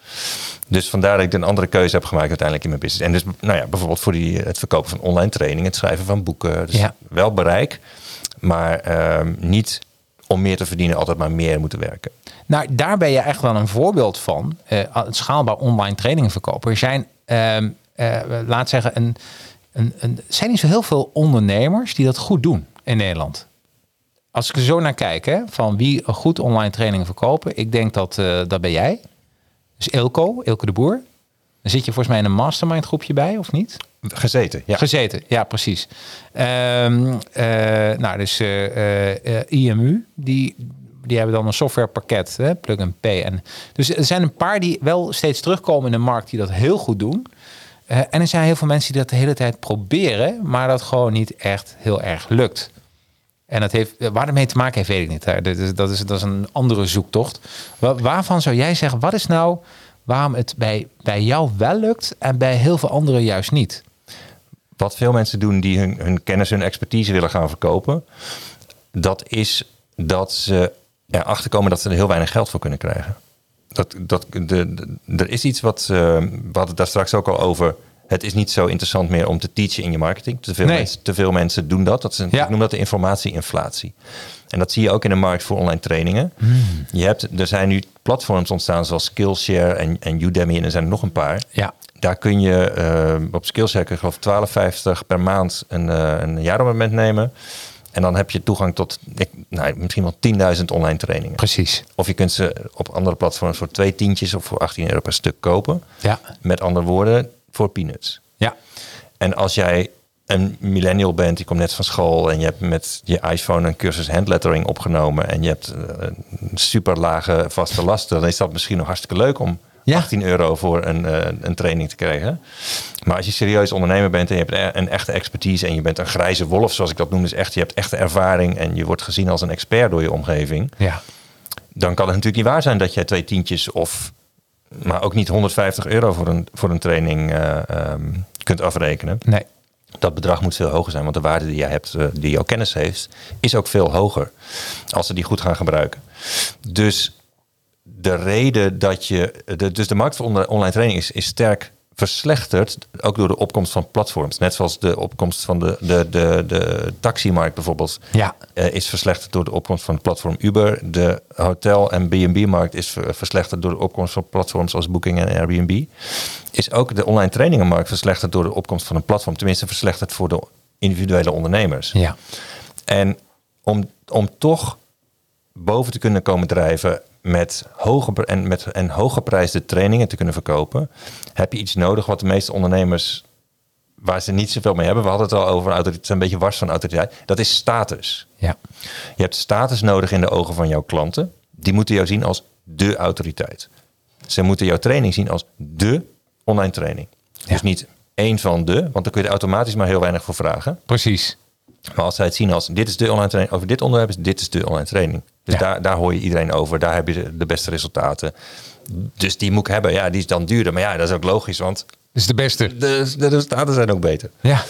Dus vandaar dat ik een andere keuze heb gemaakt uiteindelijk in mijn business. En dus nou ja, bijvoorbeeld voor die, het verkopen van online training, het schrijven van boeken. Dus Ja. wel bereik, maar ehm, niet om meer te verdienen altijd maar meer moeten werken. Nou, daar ben je echt wel een voorbeeld van. het schaalbaar online trainingen verkopen. Er zijn, eh, laat zeggen, een, een, een, zijn niet zo heel veel ondernemers die dat goed doen in Nederland. Als ik er zo naar kijk, hè, van wie goed online trainingen verkopen, ik denk dat eh, dat ben jij. Dus Ilko, Ilko de Boer. Dan zit je volgens mij in een mastermind groepje bij, of niet? Gezeten, ja. Gezeten, ja, precies. Eh, nou, dus eh, eh, IMU, die, die hebben dan een softwarepakket, hè, plug and pay. En, dus er zijn een paar die wel steeds terugkomen in de markt die dat heel goed doen. En er zijn heel veel mensen die dat de hele tijd proberen, maar dat gewoon niet echt heel erg lukt. En dat heeft, waar dat mee te maken heeft, weet ik niet. Dat is, dat is, dat is een andere zoektocht. Wa- Waarvan zou jij zeggen, wat is nou waarom het bij, bij jou wel lukt en bij heel veel anderen juist niet? Wat veel mensen doen die hun, hun kennis, hun expertise willen gaan verkopen, dat is dat ze erachter komen dat ze er heel weinig geld voor kunnen krijgen. Dat, dat, de, er is iets wat, eh, we hadden het daar straks ook al over. Het is niet zo interessant meer om te teachen in je marketing. Te veel, Nee. mensen, te veel mensen doen dat. dat is een, Ja. Ik noem dat de informatie-inflatie. En dat zie je ook in de markt voor online trainingen. Hmm. Je hebt, er zijn nu platforms ontstaan zoals Skillshare en, en Udemy en er zijn er nog een paar. Ja. Daar kun je eh, op Skillshare, je geloof ik 12,50 per maand een, eh een jaarabonnement nemen. En dan heb je toegang tot ik, nou, misschien wel 10.000 online trainingen. Precies. Of je kunt ze op andere platforms voor twee tientjes of voor 18 euro per stuk kopen. Ja. Met andere woorden, voor peanuts. Ja. En als jij een millennial bent, je komt net van school en je hebt met je iPhone een cursus handlettering opgenomen en je hebt eh, een super lage vaste lasten, dan is dat misschien nog hartstikke leuk om Ja. 18 euro voor een, eh, een training te krijgen. Maar als je serieus ondernemer bent en je hebt e- een echte expertise en je bent een grijze wolf, zoals ik dat noem, dus echt, je hebt echte ervaring en je wordt gezien als een expert door je omgeving, Ja. dan kan het natuurlijk niet waar zijn dat jij twee tientjes of maar ook niet 150 euro voor een, voor een training eh, ehm, kunt afrekenen. Nee. Dat bedrag moet veel hoger zijn, want de waarde die jij hebt, eh, die jouw kennis heeft, is ook veel hoger als ze die goed gaan gebruiken. Dus de reden dat je, de, dus de markt voor online training is, is sterk verslechterd, ook door de opkomst van platforms. Net zoals de opkomst van de, de, de, de taximarkt bijvoorbeeld Ja. eh, is verslechterd door de opkomst van het platform Uber. De hotel- en B&B-markt is ver- verslechterd door de opkomst van platforms als Booking en Airbnb. Is ook de online trainingenmarkt verslechterd door de opkomst van een platform. Tenminste verslechterd voor de individuele ondernemers. Ja. En om, om toch boven te kunnen komen drijven met hoge, en, met, en hooggeprijsde trainingen te kunnen verkopen, heb je iets nodig wat de meeste ondernemers, waar ze niet zoveel mee hebben, we hadden het al over, autoriteit, het is een beetje wars van autoriteit, dat is status. Ja. Je hebt status nodig in de ogen van jouw klanten. Die moeten jou zien als de autoriteit. Ze moeten jouw training zien als de online training. Dus niet één van de, want dan kun je er automatisch maar heel weinig voor vragen. Precies. Maar als zij het zien als dit is de online training, over dit onderwerp is dit is de online training. Dus Ja. daar, daar hoor je iedereen over, daar heb je de, beste resultaten. Dus die moet ik hebben, ja, die is dan duurder. Maar ja, dat is ook logisch, want Dat is de beste. de, de resultaten zijn ook beter. Ja.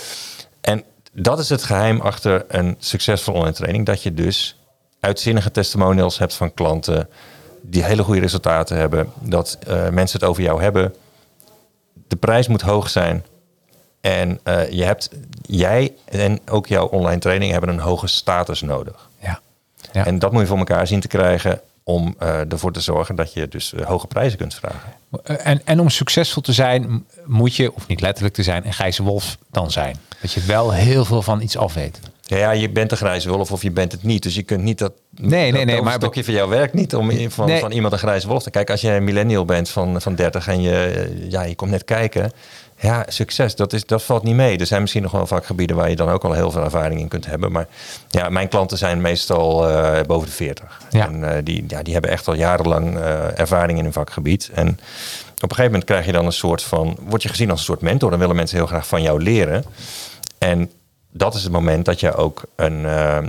En dat is het geheim achter een succesvolle online training. Dat je dus uitzinnige testimonials hebt van klanten die hele goede resultaten hebben. Dat eh, mensen het over jou hebben. De prijs moet hoog zijn. En eh, je hebt, jij en ook jouw online training hebben een hoge status nodig. Ja. Ja. En dat moet je voor elkaar zien te krijgen om eh, ervoor te zorgen dat je dus eh, hoge prijzen kunt vragen. En, en om succesvol te zijn, moet je, of niet letterlijk te zijn, een grijze wolf dan zijn. Dat je wel heel veel van iets af weet. Ja, ja, je bent een grijze wolf of je bent het niet. Dus je kunt niet dat. Nee, nee, nee, maar- stokje van jou werkt niet om van, Nee. van iemand een grijze wolf te kijken. Als je een millennial bent van, van 30 en je, ja, je komt net kijken. Ja, succes, dat, is, dat valt niet mee. Er zijn misschien nog wel vakgebieden waar je dan ook al heel veel ervaring in kunt hebben. Maar ja, mijn klanten zijn meestal eh, boven de 40. Ja. En eh, die, ja, die hebben echt al jarenlang eh, ervaring in hun vakgebied. En op een gegeven moment krijg je dan een soort van, word je gezien als een soort mentor. Dan willen mensen heel graag van jou leren. En dat is het moment dat je ook een,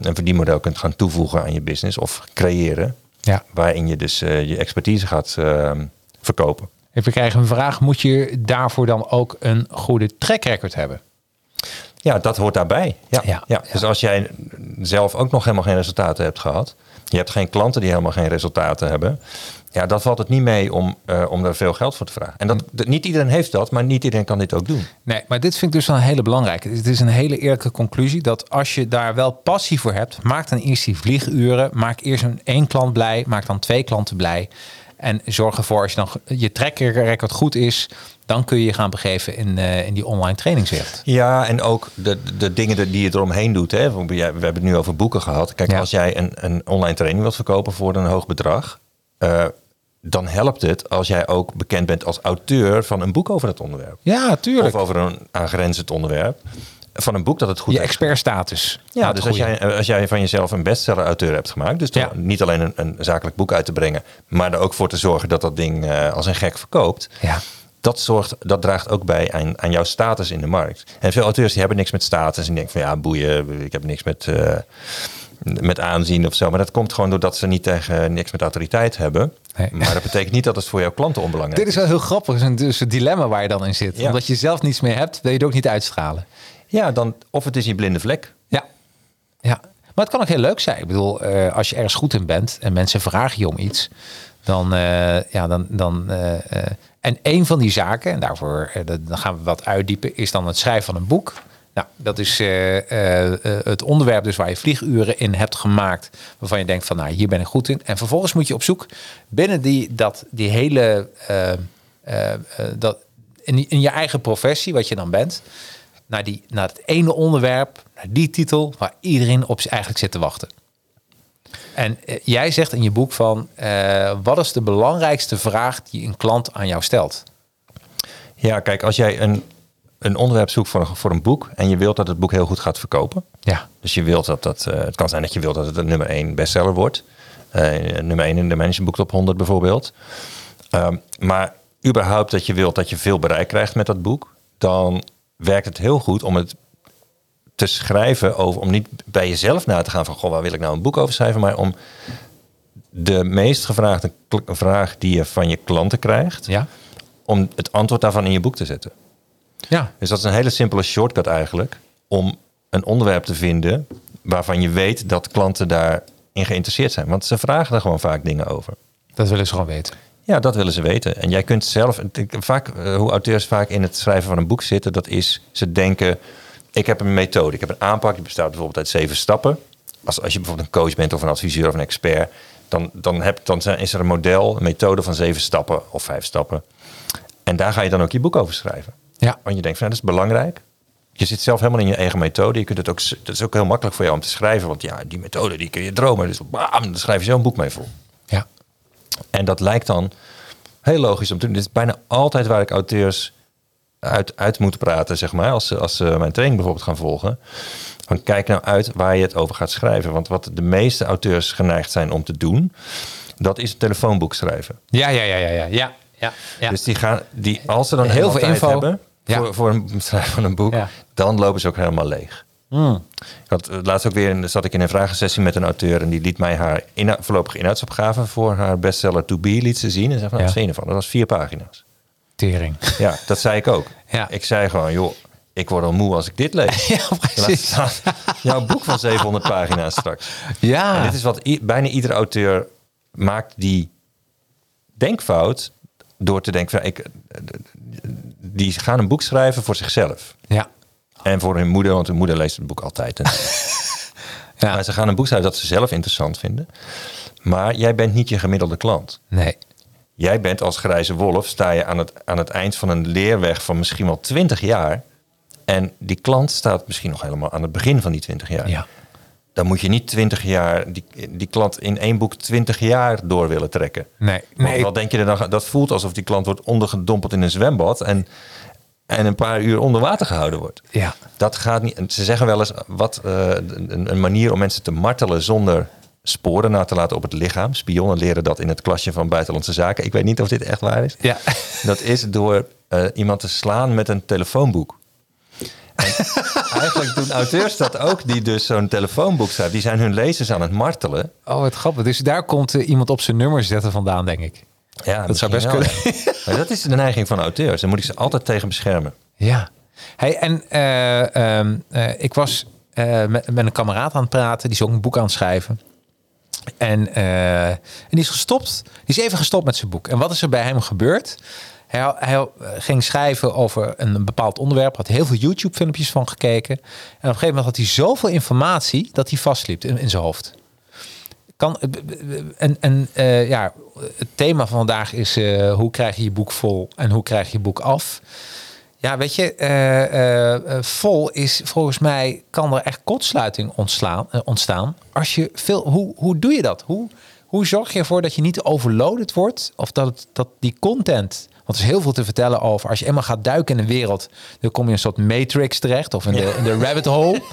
een verdienmodel kunt gaan toevoegen aan je business of creëren. Ja. Waarin je dus je expertise gaat verkopen. Even krijgen een vraag. Moet je daarvoor dan ook een goede track record hebben? Ja, dat hoort daarbij. Ja, Ja, ja, Dus als jij zelf ook nog helemaal geen resultaten hebt gehad. Je hebt geen klanten die helemaal geen resultaten hebben. Ja, dan valt het niet mee om, eh, om daar veel geld voor te vragen. En dat, dat- niet iedereen heeft dat, maar niet iedereen kan dit ook doen. Nee, maar dit vind ik dus wel een hele belangrijke. Het is een hele eerlijke conclusie dat als je daar wel passie voor hebt, maak dan eerst die vlieguren. Maak eerst een één klant blij, maak dan twee klanten blij. En zorg ervoor als je dan je track record goed is, dan kun je je gaan begeven in, eh, in die online trainingswereld. Ja, en ook de, de dingen die je eromheen doet. Hè. We we hebben het nu over boeken gehad. Kijk, Ja. als jij een, een online training wilt verkopen voor een hoog bedrag, eh, dan helpt het als jij ook bekend bent als auteur van een boek over dat onderwerp. Ja, tuurlijk. Of over een aangrenzend onderwerp. Van een boek dat het goed je expertstatus. Ja, dus als jij, als jij van jezelf een bestseller-auteur hebt gemaakt, dus Ja. niet alleen een, een zakelijk boek uit te brengen, maar er ook voor te zorgen dat dat ding eh, als een gek verkoopt, Ja. dat, zorgt, dat draagt ook bij aan, aan jouw status in de markt. En veel auteurs die hebben niks met status en denken van ja, boeien, ik heb niks met, eh, met aanzien of zo. Maar dat komt gewoon doordat ze niet tegen niks met autoriteit hebben. Nee. Maar dat betekent niet dat het voor jouw klanten onbelangrijk Dit is wel heel grappig. Het is een, dus een dilemma waar je dan in zit. Ja. Omdat je zelf niets meer hebt, wil je het ook niet uitstralen. Ja, dan, of het is je blinde vlek. Ja. ja. Maar het kan ook heel leuk zijn. Ik bedoel, eh, als je ergens goed in bent en mensen vragen je om iets, dan, eh, ja, dan, dan eh, en een van die zaken, en daarvoor dan gaan we wat uitdiepen, is dan het schrijven van een boek. Nou, dat is het onderwerp dus waar je vlieguren in hebt gemaakt, waarvan je denkt van, nou, hier ben ik goed in. En vervolgens moet je op zoek binnen die, dat, die hele, dat, in je eigen professie, wat je dan bent, naar, die, naar het ene onderwerp, naar die titel, waar iedereen op eigenlijk zit te wachten. En eh, jij zegt in je boek van, eh, wat is de belangrijkste vraag die een klant aan jou stelt? Ja, kijk, als jij een, een onderwerp zoekt voor een, voor een boek en je wilt dat het boek heel goed gaat verkopen. Ja, Dus je wilt dat dat, eh, het kan zijn dat je wilt dat het een nummer 1 bestseller wordt. Nummer 1 in de Management Book Top 100 bijvoorbeeld. Ehm, maar überhaupt dat je wilt dat je veel bereik krijgt met dat boek, dan werkt het heel goed om het te schrijven over, om niet bij jezelf na te gaan van, goh, waar wil ik nou een boek over schrijven, maar om de meest gevraagde vraag die je van je klanten krijgt, ja, om het antwoord daarvan in je boek te zetten. ja, Dus dat is een hele simpele shortcut eigenlijk. Om een onderwerp te vinden waarvan je weet dat klanten daarin geïnteresseerd zijn. Want ze vragen er gewoon vaak dingen over. dat willen ze gewoon weten. Ja, dat willen ze weten. En jij kunt zelf, vaak, eh, hoe auteurs vaak in het schrijven van een boek zitten, dat is, ze denken, ik heb een methode, ik heb een aanpak, die bestaat bijvoorbeeld uit zeven stappen. Als, als je bijvoorbeeld een coach bent of een adviseur of een expert, dan, dan, heb, dan is er een model, een methode van zeven stappen of vijf stappen. En daar ga je dan ook je boek over schrijven. Ja, Want je denkt, van, nou, dat is belangrijk. Je zit zelf helemaal in je eigen methode. Je kunt het ook, dat is ook heel makkelijk voor jou om te schrijven. Want ja, die methode die kun je dromen. Dus bam, dan schrijf je zo'n boek mee vol. ja, En dat lijkt dan heel logisch om te doen. Dit is bijna altijd waar ik auteurs uit, uit moet praten, zeg maar. Als ze, als ze mijn training bijvoorbeeld gaan volgen. Van kijk nou uit waar je het over gaat schrijven. Want wat de meeste auteurs geneigd zijn om te doen, dat is een telefoonboek schrijven. ja, ja, ja, ja, ja, ja, ja, ja. Dus die gaan, die, als ze dan Heel veel info. hebben voor, voor een *laughs* schrijven van een boek, dan lopen ze ook helemaal leeg. Hmm. Ik had, eh, laatst ook weer in, zat ik in een vragensessie met een auteur en die liet mij haar inhou- voorlopige inhoudsopgave voor haar bestseller To Be liet ze zien. En zei van, Ja. wat vind je ervan? Dat was vier pagina's. Tering. *laughs* Ja, dat zei ik ook. Ja. Ik zei gewoon, joh, ik word al moe als ik dit lees. *laughs* Ja, precies. jouw boek van 700 pagina's straks. *laughs* En Ja, dit is wat bijna iedere auteur maakt die denkfout door te denken, van, ik, die gaan een boek schrijven voor zichzelf. ja, En voor hun moeder, want hun moeder leest het boek altijd. hè. *laughs* ja. Maar ze gaan een boek schrijven dat ze zelf interessant vinden. Maar jij bent niet je gemiddelde klant. Nee, Jij bent als grijze wolf, sta je aan het, aan het eind van een leerweg van misschien wel 20 jaar. En die klant staat misschien nog helemaal aan het begin van die 20 jaar. ja, Dan moet je niet 20 jaar, die, die klant in één boek 20 jaar door willen trekken. nee, Want nee. wat denk je er dan? Dat voelt alsof die klant wordt ondergedompeld in een zwembad. En en een paar uur onder water gehouden wordt. Ja. Dat gaat niet. Ze zeggen wel eens wat eh, een, een manier om mensen te martelen zonder sporen na te laten op het lichaam. Spionnen leren dat in het klasje van buitenlandse zaken. Ik weet niet of dit echt waar is. Ja. Dat is door eh, iemand te slaan met een telefoonboek. En *laughs* eigenlijk doen auteurs dat ook, die dus zo'n telefoonboek schrijven. Die zijn hun lezers aan het martelen. Oh, wat grappig. Dus daar komt eh, iemand op zijn nummer zetten vandaan, denk ik. Ja, Dat zou best wel, ja. *laughs* Maar dat is de neiging van auteurs. Daar moet ik ze altijd tegen beschermen. Ja. Hey, en eh, ehm, eh, ik was eh, met, met een kameraad aan het praten. Die is ook een boek aan het schrijven. En, en die is gestopt. Die is even gestopt met zijn boek. En wat is er bij hem gebeurd? Hij, hij ging schrijven over een bepaald onderwerp. Had heel veel YouTube-filmpjes van gekeken. En op een gegeven moment had hij zoveel informatie dat hij vastliep in, in zijn hoofd. Kan, en en eh, ja, het thema van vandaag is eh, hoe krijg je je boek vol en hoe krijg je je boek af. Ja, weet je, eh, eh, eh, vol is volgens mij kan er echt kortsluiting eh, ontstaan. Als je veel, hoe, hoe doe je dat? Hoe, hoe zorg je ervoor dat je niet overloaded wordt? Of dat, dat die content, want er is heel veel te vertellen over. Als je eenmaal gaat duiken in de wereld, dan kom je in een soort matrix terecht of in de, in de rabbit hole. *laughs*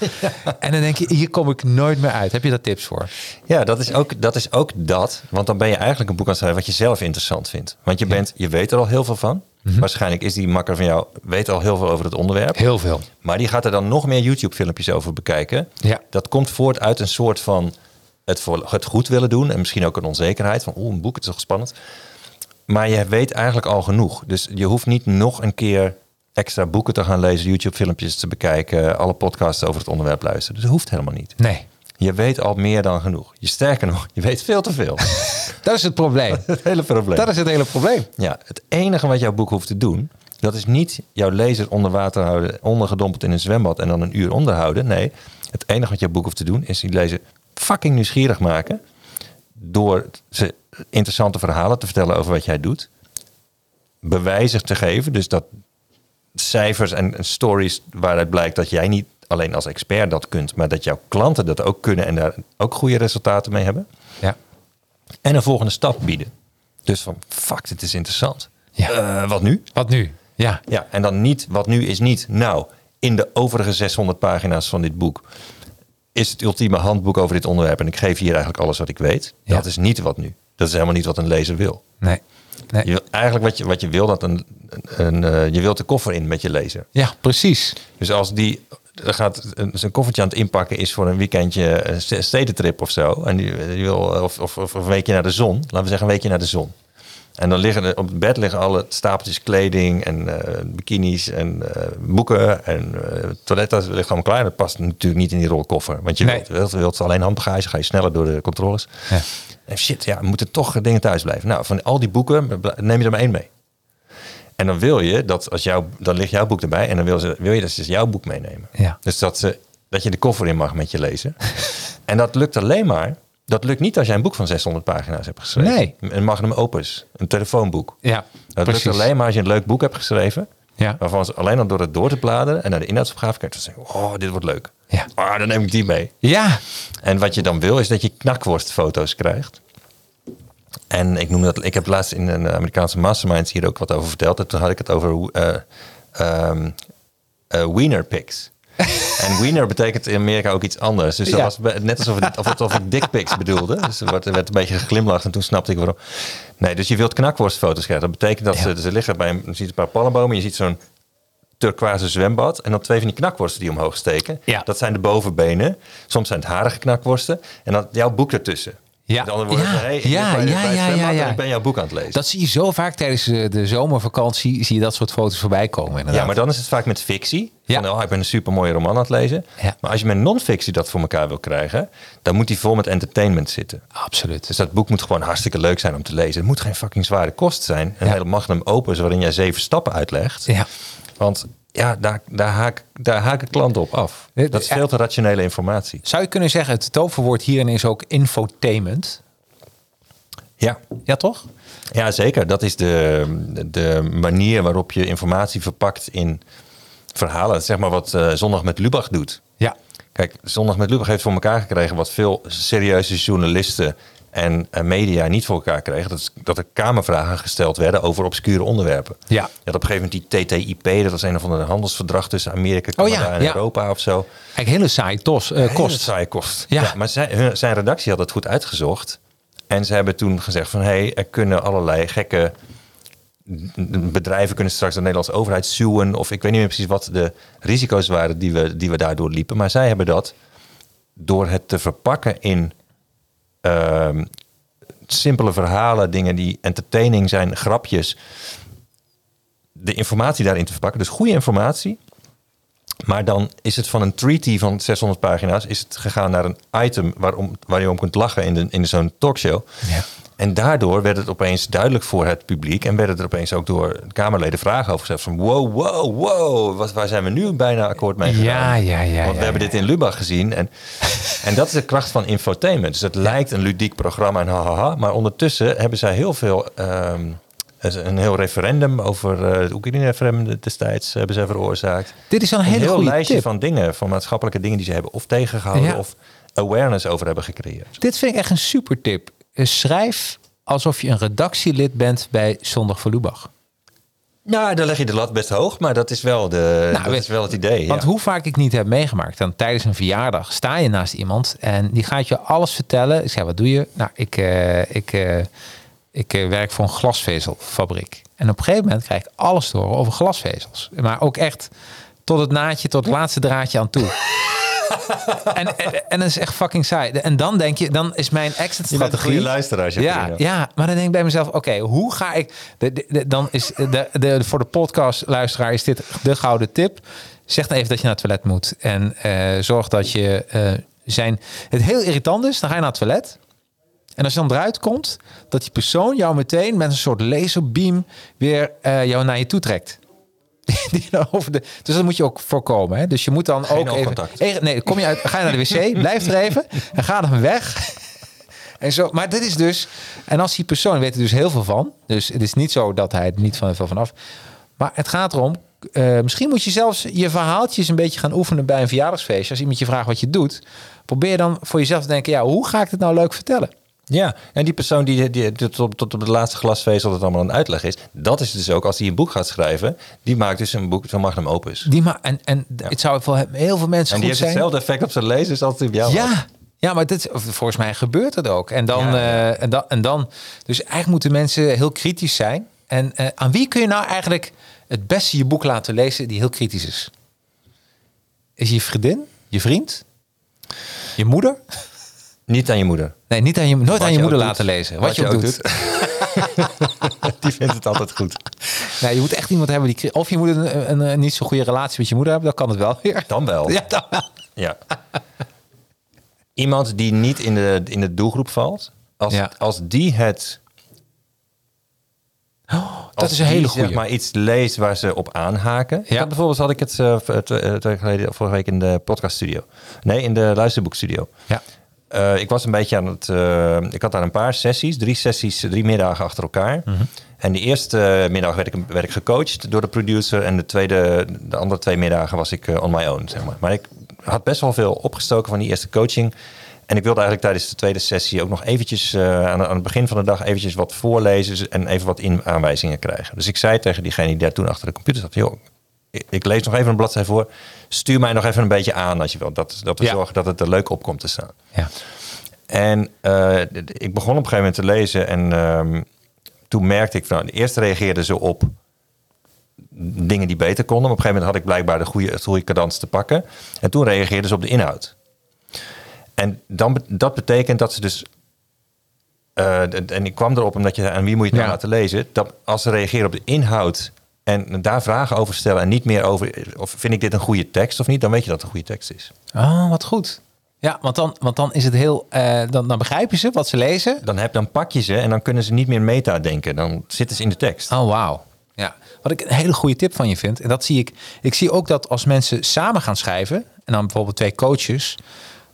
En dan denk je, hier kom ik nooit meer uit. Heb je daar tips voor? Ja, dat is, ook, dat is ook dat. Want dan ben je eigenlijk een boek aan het schrijven wat je zelf interessant vindt. Want je, bent, je weet er al heel veel van. Waarschijnlijk is die makker van jou, weet al heel veel over het onderwerp. Heel veel. Maar die gaat er dan nog meer YouTube-filmpjes over bekijken. Ja. Dat komt voort uit een soort van het, voor, het goed willen doen. En misschien ook een onzekerheid van, oeh, een boek, het is toch spannend. Maar je weet eigenlijk al genoeg. Dus je hoeft niet nog een keer extra boeken te gaan lezen, YouTube-filmpjes te bekijken, alle podcasts over het onderwerp luisteren. Dus dat hoeft helemaal niet. Nee, Je weet al meer dan genoeg. Je sterker nog, je weet veel te veel. *laughs* dat is het probleem. *laughs* het hele probleem. Dat is het hele probleem. Ja, het enige wat jouw boek hoeft te doen, dat is niet jouw lezer onder water houden, ondergedompeld in een zwembad en dan een uur onderhouden. Nee, het enige wat jouw boek hoeft te doen, is die lezer fucking nieuwsgierig maken. Door ze interessante verhalen te vertellen over wat jij doet. Bewijzen te geven, dus dat cijfers en stories waaruit blijkt dat jij niet alleen als expert dat kunt, maar dat jouw klanten dat ook kunnen en daar ook goede resultaten mee hebben. Ja. En een volgende stap bieden. Dus van, fuck, dit is interessant. Ja. Eh, wat nu? Wat nu? Ja. Ja, en dan niet, wat nu is niet, nou, in de overige 600 pagina's van dit boek is het ultieme handboek over dit onderwerp en ik geef hier eigenlijk alles wat ik weet. Ja. Dat is niet wat nu. Dat is helemaal niet wat een lezer wil. Nee. nee. Je wil, eigenlijk wat je, wat je wil, dat een, een, eh, je wilt de koffer in met je lezer. Ja, precies. Dus als die gaat een, zijn koffertje aan het inpakken is voor een weekendje een ste- stedentrip of zo. En die, die wil, of, of, of een weekje naar de zon. Laten we zeggen een weekje naar de zon. En dan liggen er, op het bed liggen alle stapeltjes kleding en eh, bikinis en eh, boeken en uh, toiletten ligt allemaal klaar. Dat past natuurlijk niet in die rolkoffer. Want je Nee. wilt, wilt, wilt alleen handbagage, ga je sneller door de controles. Ja. En shit, ja, moeten toch dingen thuis blijven. Nou, van al die boeken neem je er maar één mee. En dan wil je dat als jouw, dan ligt jouw boek erbij en dan wil, ze, wil je dat ze jouw boek meenemen. Ja. Dus dat, ze, dat je de koffer in mag met je lezen. *laughs* en dat lukt alleen maar, dat lukt niet als jij een boek van 600 pagina's hebt geschreven. Nee. Een magnum opus, een telefoonboek. Ja, Dat precies. lukt alleen maar als je een leuk boek hebt geschreven. Ja. Waarvan ze alleen al door het door te bladeren en naar de inhoudsopgave kijkt, dan zeggen, oh, dit wordt leuk. Ja. Ah, dan neem ik die mee. Ja. En wat je dan wil, is dat je knakworstfoto's krijgt. En ik noem dat, ik heb laatst in een Amerikaanse mastermind hier ook wat over verteld. En toen had ik het over ehm, eh, wiener pics. *laughs* en wiener betekent in Amerika ook iets anders. Dus dat Ja. was net alsof, het, of, het, of ik dick pics bedoelde. Dus er werd, er werd een beetje geglimlacht en toen snapte ik waarom. Nee, dus je wilt knakworstfoto's krijgen. Dat betekent dat Ja. ze, ze liggen bij een, je ziet een paar palmbomen. Je ziet zo'n turquoise zwembad. En dan twee van die knakworsten die omhoog steken. Ja. Dat zijn de bovenbenen. Soms zijn het harige knakworsten. En dan jouw boek ertussen. Ja. Met andere woorden, Ja. hey, Ja, ja, ja, ja, ja. ik ben jouw boek aan het lezen. Dat zie je zo vaak tijdens eh, de zomervakantie. Zie je dat soort foto's voorbij komen. Inderdaad. ja, maar dan is het vaak met fictie. Ja. Van, oh, ik ben een super mooie roman aan het lezen. Ja. Maar als je met non-fictie dat voor elkaar wil krijgen, dan moet die vol met entertainment zitten. Absoluut. Dus dat boek moet gewoon hartstikke leuk zijn om te lezen. Het moet geen fucking zware kost zijn. Een hele magnum opus waarin jij zeven stappen uitlegt. Ja. Want ja, daar, daar, haak, daar haken klanten op af. Dat is veel te rationele informatie. Zou je kunnen zeggen, het toverwoord hierin is ook infotainment? Ja, Ja, toch? Ja, zeker. Dat is de, de manier waarop je informatie verpakt in verhalen. Zeg maar wat eh, Zondag met Lubach doet. Ja. Kijk, Zondag met Lubach heeft voor elkaar gekregen wat veel serieuze journalisten en eh, media niet voor elkaar kregen, dat, dat er kamervragen gesteld werden over obscure onderwerpen. Ja. Had op een gegeven moment die TTIP, dat was een of andere handelsverdrag tussen Amerika, Oh ja, Canada en ja. Europa of zo. Eigenlijk hele saai tos, eh, Hele kost. kost. Ja. Ja. maar zijn, hun- zijn redactie had het goed uitgezocht. En ze hebben toen gezegd van... hé, hey, er kunnen allerlei gekke bedrijven... kunnen straks de Nederlandse overheid suwen... of ik weet niet meer precies wat de risico's waren... die we, die we daardoor liepen. Maar zij hebben dat door het te verpakken in... ehm, simpele verhalen, dingen die entertaining zijn, grapjes... de informatie daarin te verpakken. Dus goede informatie... Maar dan is het van een treaty van 600 pagina's... is het gegaan naar een item waarom, waar je om kunt lachen in, in zo'n talkshow. Ja. En daardoor werd het opeens duidelijk voor het publiek... en werden er opeens ook door Kamerleden vragen over gezegd... van wow, wow, wow, wat, waar zijn we nu bijna akkoord mee gegaan? Ja, ja, ja, Want ja, we hebben ja. dit in Lubach gezien. En, en dat is de kracht van infotainment. Dus het lijkt een ludiek programma en hahaha... maar ondertussen hebben zij heel veel... ehm, een heel referendum over eh, het Oekraïne-referendum destijds hebben zij veroorzaakt Dit is een een hele heel goede lijstje tip. van dingen, van maatschappelijke dingen die ze hebben of tegengehouden of awareness over hebben gecreëerd. Dit vind ik echt een super tip. Eh, Schrijf alsof je een redactielid bent bij Zondag voor Lubach. Nou, dan leg je de lat best hoog, maar dat is wel, de, dat weet- is wel het idee. Want ja. hoe vaak ik niet heb meegemaakt, dan tijdens een verjaardag sta je naast iemand en die gaat je alles vertellen. Ik zeg, wat doe je? Nou, ik, eh, ik, eh, ik eh, werk voor een glasvezelfabriek. En op een gegeven moment krijg ik alles te horen over glasvezels. Maar ook echt tot het naadje, tot het laatste draadje aan toe. *laughs* *laughs* en, en, en dat is echt fucking saai. En dan denk je, dan is mijn exit Je luisteraar, Ja, ja, maar dan denk ik bij mezelf: oké, hoe ga ik. De, de, de- dan is de, de, voor de podcast-luisteraar is dit de gouden tip. Zeg dan even dat je naar het toilet moet. En eh, zorg dat je eh, zijn. Het heel irritant is, dan ga je naar het toilet. En als je dan eruit komt, dat die persoon jou meteen met een soort laserbeam weer eh, jou naar je toe trekt. *laughs* Over de, dus dat moet je ook voorkomen. Hè? Dus je moet dan Geen ook even. Nee, kom je uit, ga je naar de wc, *laughs* blijf er even en ga dan weg. En zo, maar dit is dus, en als die persoon weet er dus heel veel van, dus het is niet zo dat hij het niet van veel vanaf. Maar het gaat erom, eh, misschien moet je zelfs je verhaaltjes een beetje gaan oefenen bij een verjaardagsfeestje. Als iemand je vraagt wat je doet, probeer dan voor jezelf te denken, ja, hoe ga ik het nou leuk vertellen? Ja, en die persoon die, die, die tot, tot op de laatste glasvezel het allemaal een uitleg is, dat is dus ook als hij een boek gaat schrijven, die maakt dus een boek van magnum opus. Die ma en en het zou voor heel veel mensen En die heeft zijn. hetzelfde effect op zijn lezers als die op jou had. Ja, ja, maar dit, volgens mij gebeurt het ook. En dan, Ja, eh, en dan, en dan, dus eigenlijk moeten mensen heel kritisch zijn. En eh, aan wie kun je nou eigenlijk het beste je boek laten lezen die heel kritisch is? Is je vriendin, je vriend, je moeder? Niet aan je moeder. Nee, niet aan je, nooit Wat aan je je moeder laten doet. lezen. Wat, je ook doet. *laughs* die vindt het altijd goed. Nee, je moet echt iemand hebben die, of je moet een, een, een niet zo goede relatie met je moeder hebben, dan kan het wel weer. Dan wel. *laughs* Ja, dan wel. Ja. Iemand die niet in de, in de doelgroep valt. Als, Ja. als die het... *gasps* Dat als is een hele goede. Zeg maar iets leest waar ze op aanhaken. Ja. had bijvoorbeeld had ik het eh, geleden, vorige week in de podcaststudio. Nee, in de luisterboekstudio. Ja. Eh, ik was een beetje aan het. eh, ik had daar een paar sessies, drie sessies, drie middagen achter elkaar. Mhm. En de eerste middag werd ik, werd ik gecoacht door de producer. En de, tweede, de andere twee middagen was ik eh, on my own, zeg maar. Maar ik had best wel veel opgestoken van die eerste coaching. En ik wilde eigenlijk tijdens de tweede sessie ook nog eventjes eh, aan, aan het begin van de dag eventjes wat voorlezen en even wat in aanwijzingen krijgen. Dus ik zei tegen diegene die daar toen achter de computer zat, joh, ik, ik lees nog even een bladzijde voor. Stuur mij nog even een beetje aan als je wilt. Dat, dat we Ja. zorgen dat het er leuk op komt te staan. Ja. En eh, ik begon op een gegeven moment te lezen en ehm, toen merkte ik van, eerst reageerden ze op dingen die beter konden. Maar op een gegeven moment had ik blijkbaar de goede, het goede cadans te pakken. En toen reageerden ze op de inhoud. En dan, dat betekent dat ze dus. eh, en ik kwam erop omdat je aan wie moet je het nou Ja. laten lezen? Dat als ze reageren op de inhoud en daar vragen over stellen en niet meer over of vind ik dit een goede tekst of niet, dan weet je dat het een goede tekst is. Oh, wat goed. Ja, want dan, want dan is het heel. eh, dan, dan begrijpen ze wat ze lezen. Dan, heb, dan pak je ze en dan kunnen ze niet meer meta denken. Dan zitten ze in de tekst. Oh, wauw. Ja, wat ik een hele goede tip van je vind. En dat zie ik. Ik zie ook dat als mensen samen gaan schrijven. En dan bijvoorbeeld twee coaches.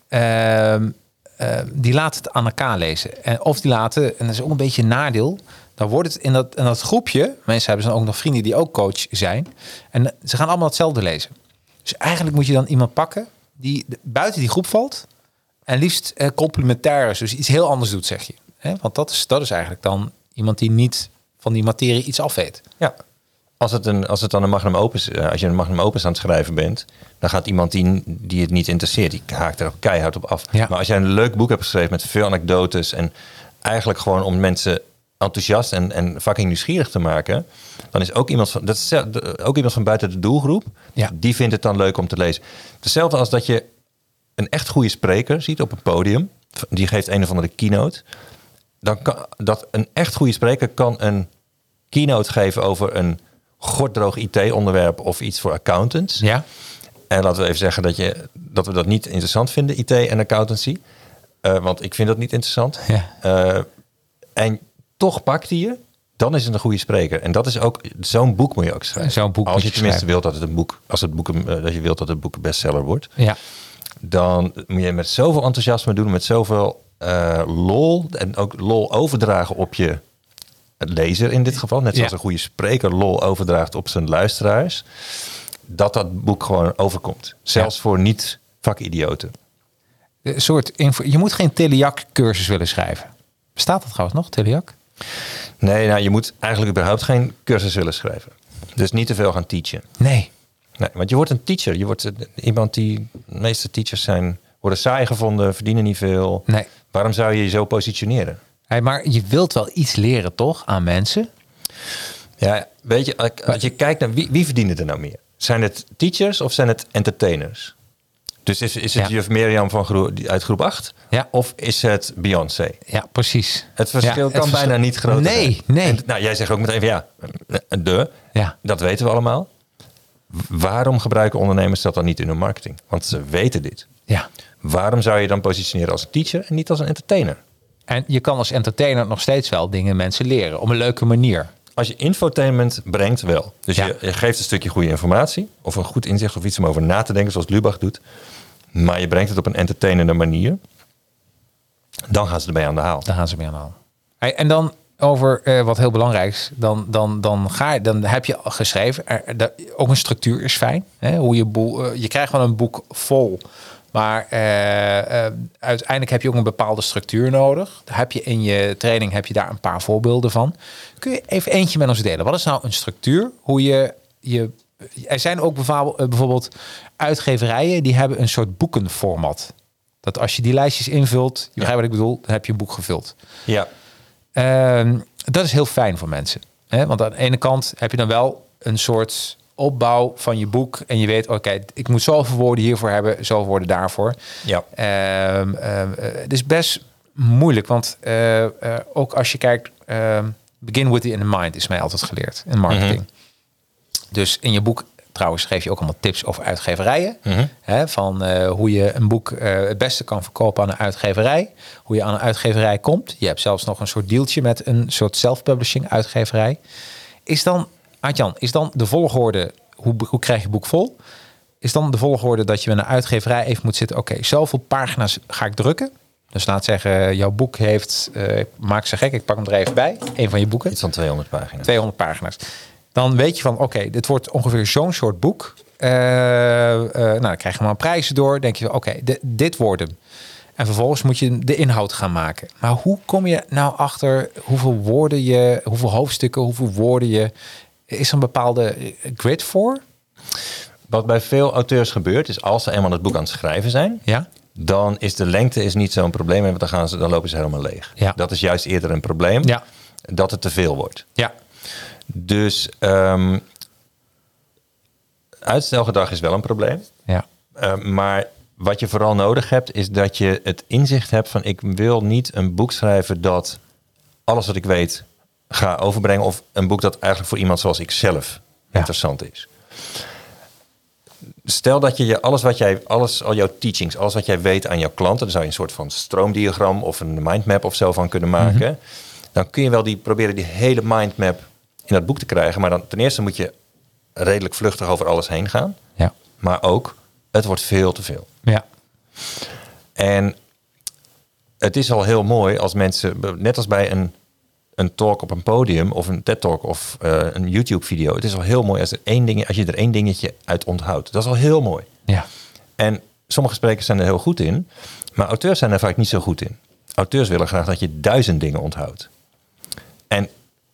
ehm, ehm, die laten het aan elkaar lezen. En, of die laten, en dat is ook een beetje een nadeel. Dan wordt het in dat, in dat groepje. Mensen hebben dan ook nog vrienden die ook coach zijn. En ze gaan allemaal hetzelfde lezen. Dus eigenlijk moet je dan iemand pakken. die buiten die groep valt. En liefst eh, complementair is. Dus iets heel anders doet, zeg je. Want dat is, dat is eigenlijk dan iemand die niet van die materie iets af weet. Ja. Als het, een, als het dan een magnum opus, eh, als je een magnum opus aan het schrijven bent, dan gaat iemand die, die het niet interesseert, die haakt er ook keihard op af. Ja. Maar als jij een leuk boek hebt geschreven met veel anekdotes en eigenlijk gewoon om mensen enthousiast en, en fucking nieuwsgierig te maken, dan is ook iemand van, dat is ook iemand van buiten de doelgroep, Ja. die vindt het dan leuk om te lezen. Hetzelfde als dat je een echt goede spreker ziet op een podium, die geeft een of andere keynote. Dan kan dat een echt goede spreker kan een keynote geven over een gorddroog IT-onderwerp of iets voor accountants. Ja. En laten we even zeggen dat, je, dat we dat niet interessant vinden, IT en accountancy. Eh, want ik vind dat niet interessant. Ja. Eh, en toch pakt hij je, dan is het een goede spreker. En dat is ook, zo'n boek moet je ook schrijven. Zo'n boek als je tenminste schrijven. wilt dat het een boek, als het boek, eh, dat je wilt dat het boek een bestseller wordt Ja. dan moet je met zoveel enthousiasme doen, met zoveel eh, lol en ook lol overdragen op je lezer in dit geval, net zoals Ja. een goede spreker lol overdraagt op zijn luisteraars, dat dat boek gewoon overkomt. Zelfs voor niet vakidioten. Een soort info. Je moet geen Teliac-cursus willen schrijven. Bestaat dat trouwens nog, Teliac? Nee, nou, je moet eigenlijk überhaupt geen cursus willen schrijven. Dus niet te veel gaan teachen. Nee. Nee, want je wordt een teacher. Je wordt eh, iemand die, de meeste teachers zijn, worden saai gevonden, verdienen niet veel. Nee. Waarom zou je je zo positioneren? Hey, maar je wilt wel iets leren, toch? Aan mensen. Ja, weet je, als- als je kijkt naar wie, wie verdienen er nou meer? Zijn het teachers of zijn het entertainers? Dus is, is het Ja. juf Mirjam van groep, uit groep 8? Ja. Of is het Beyoncé? Ja, precies. Het verschil Ja, het kan verschil- bijna niet groter Nee, zijn. nee. En, nou, jij zegt ook meteen van ja, de, Ja. dat weten we allemaal. Waarom gebruiken ondernemers dat dan niet in hun marketing? Want ze weten dit. Ja. Waarom zou je dan positioneren als een teacher en niet als een entertainer? En je kan als entertainer nog steeds wel dingen mensen leren. Op een leuke manier. Als je infotainment brengt, wel. Dus Ja. je, je geeft een stukje goede informatie. Of een goed inzicht of iets om over na te denken, zoals Lubach doet. Maar je brengt het op een entertainende manier. Dan gaan ze ermee aan de haal. Daar gaan ze mee aan de haal. Hey, en dan over eh, wat heel belangrijk is. Dan, dan, dan, ga je, dan heb je geschreven. Er, er- ook een structuur is fijn. Hè? Hoe je, boel, eh, je krijgt wel een boek vol. Maar eh, eh, uiteindelijk heb je ook een bepaalde structuur nodig. Daar heb je in je training heb je daar een paar voorbeelden van. Kun je even eentje met ons delen? Wat is nou een structuur? Hoe je je. Er zijn ook bijvoorbeeld, eh, bijvoorbeeld uitgeverijen die hebben een soort boekenformat. Dat als je die lijstjes invult, je begrijpt wat ik bedoel, dan heb je een boek gevuld. Ja, Ehm, dat is heel fijn voor mensen. Hè? Want aan de ene kant heb je dan wel een soort opbouw van je boek. En je weet, oké, ik moet zoveel woorden hiervoor hebben, zoveel woorden daarvoor. ja. Ehm, ehm, eh, het is best moeilijk, want eh, eh, ook als je kijkt, ehm, begin with the in the mind is mij altijd geleerd in marketing. Dus in je boek trouwens geef je ook allemaal tips over uitgeverijen. Hè, van hoe je een boek het beste kan verkopen aan een uitgeverij. Hoe je aan een uitgeverij komt. Je hebt zelfs nog een soort dealtje met een soort self-publishing uitgeverij. Is dan, Artjan, is dan de volgorde, hoe, hoe krijg je boek vol? Is dan de volgorde dat je met een uitgeverij even moet zitten. Oké, zoveel pagina's ga ik drukken. Dus laat zeggen, jouw boek heeft, ik maak ze gek, ik pak hem er even bij. Een van je boeken. Iets van 200 pagina's. 200 pagina's. Dan weet je van, oké, dit wordt ongeveer zo'n soort boek. Eh, eh, nou, dan krijg je maar prijzen door. Denk je, oké, di- dit wordt hem. En vervolgens moet je de inhoud gaan maken. Maar hoe kom je nou achter hoeveel woorden je, hoeveel hoofdstukken, hoeveel woorden je... Is er een bepaalde grid voor? Wat bij veel auteurs gebeurt, is als ze eenmaal het boek aan het schrijven zijn, Ja? dan is de lengte is niet zo'n probleem. Want dan, gaan ze, dan lopen ze helemaal leeg. Ja. Dat is juist eerder een probleem. Ja. Dat het te veel wordt. Ja. Dus ehm, uitstelgedrag is wel een probleem. Ja. Uh, maar wat je vooral nodig hebt, is dat je het inzicht hebt van ik wil niet een boek schrijven dat alles wat ik weet ga overbrengen. Of een boek dat eigenlijk voor iemand zoals ik zelf Ja. interessant is. Stel dat je je alles wat jij, alles, al jouw teachings, alles wat jij weet aan jouw klanten, dan zou je een soort van stroomdiagram of een mindmap of zo van kunnen maken. Dan kun je wel die proberen die hele mindmap in dat boek te krijgen. Maar dan ten eerste moet je redelijk vluchtig over alles heen gaan. Ja. Maar ook, het wordt veel te veel. Ja. En het is al heel mooi als mensen, net als bij een, een talk op een podium of een TED-talk of eh, een YouTube-video. Het is al heel mooi als, er één ding, als je er één dingetje uit onthoudt. Dat is al heel mooi. Ja. En sommige sprekers zijn er heel goed in, maar auteurs zijn er vaak niet zo goed in. auteurs willen graag dat je duizend dingen onthoudt. En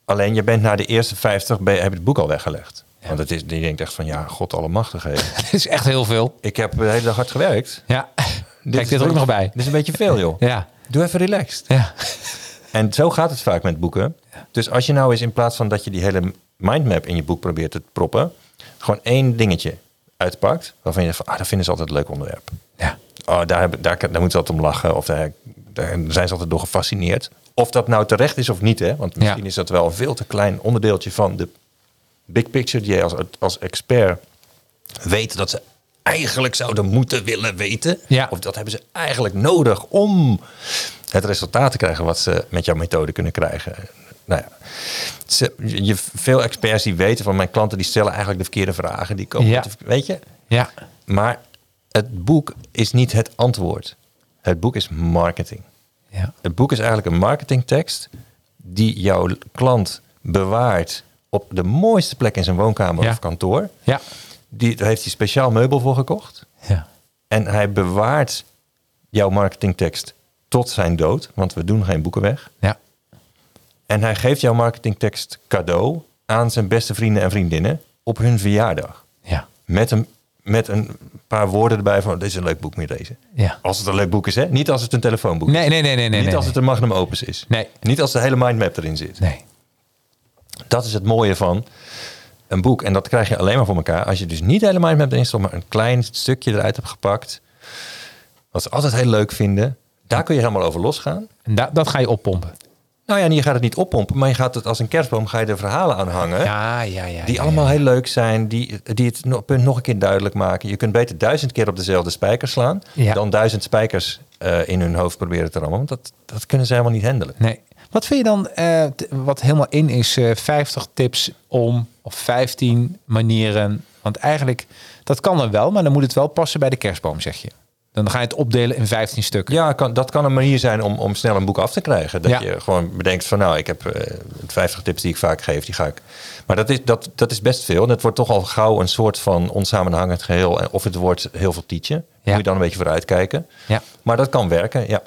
alleen je bent na de eerste 50 ben je, heb je het boek al weggelegd. Want het is, je denkt echt van ja, god allemachtig. *laughs* Hé. Dat is echt heel veel. Ik heb de hele dag hard gewerkt. Ja. Kijk dit er ook nog bij. Dit is een beetje veel, joh. Ja. Doe even relaxed. Ja. En zo gaat het vaak met boeken. Dus als je nou eens in plaats van dat je die hele mindmap in je boek probeert te proppen, gewoon één dingetje uitpakt, waarvan je zegt van, ah, dat vinden ze altijd een leuk onderwerp. Ja. Oh, daar, hebben- daar, daar moeten ze altijd om lachen. Of daar, daar zijn ze altijd door gefascineerd. Of dat nou terecht is of niet. Hè? Want misschien Ja. is dat wel een veel te klein onderdeeltje van de big picture die je als, als expert weet dat ze eigenlijk zouden moeten willen weten. Ja. Of dat hebben ze eigenlijk nodig om het resultaat te krijgen wat ze met jouw methode kunnen krijgen. Nou ja, ze, je, veel experts die weten van mijn klanten die stellen eigenlijk de verkeerde vragen. Die komen Ja. weet je, Ja. maar het boek is niet het antwoord. Het boek is marketing. Ja. Het boek is eigenlijk een marketingtekst die jouw klant bewaart op de mooiste plek in zijn woonkamer Ja. of kantoor. Ja. Die, daar heeft hij speciaal meubel voor gekocht. Ja. En hij bewaart jouw marketingtekst tot zijn dood, want we doen geen boeken weg. Ja. En hij geeft jouw marketingtekst cadeau aan zijn beste vrienden en vriendinnen op hun verjaardag. Ja. Met een, met een paar woorden erbij van, dit is een leuk boek, je lezen. Ja. Als het een leuk boek is, hè? Niet als het een telefoonboek is. Nee, nee, nee, nee. Niet nee, als het een magnum opus is. Nee. Niet als de hele mindmap erin zit. Nee. Dat is het mooie van een boek. En dat krijg je alleen maar voor elkaar als je dus niet de hele mindmap erin stopt, maar een klein stukje eruit hebt gepakt. Wat ze altijd heel leuk vinden. Daar kun je helemaal over losgaan. En da- dat ga je oppompen. Nou ja, en je gaat het niet oppompen, maar je gaat het als een kerstboom ga je er verhalen aan hangen. Ja, ja, ja. Die ja, allemaal ja. heel leuk zijn, die, die het punt nog een keer duidelijk maken. Je kunt beter duizend keer op dezelfde spijker slaan, Ja. dan duizend spijkers eh, in hun hoofd proberen te rammen. Want dat, dat kunnen ze helemaal niet handelen. Nee. Wat vind je dan, eh, wat helemaal in is, eh 50 tips om, of 15 manieren. Want eigenlijk, dat kan dan wel, maar dan moet het wel passen bij de kerstboom, zeg je. Dan ga je het opdelen in 15 stukken. Ja, kan, dat kan een manier zijn om, om snel een boek af te krijgen. Dat Ja. je gewoon bedenkt van nou, ik heb eh 50 tips die ik vaak geef, die ga ik. Maar dat is, dat, dat is best veel. En het wordt toch al gauw een soort van onsamenhangend geheel. Of het wordt heel veel. Ja. Moet je dan een beetje vooruit kijken. Ja. Maar dat kan werken, ja.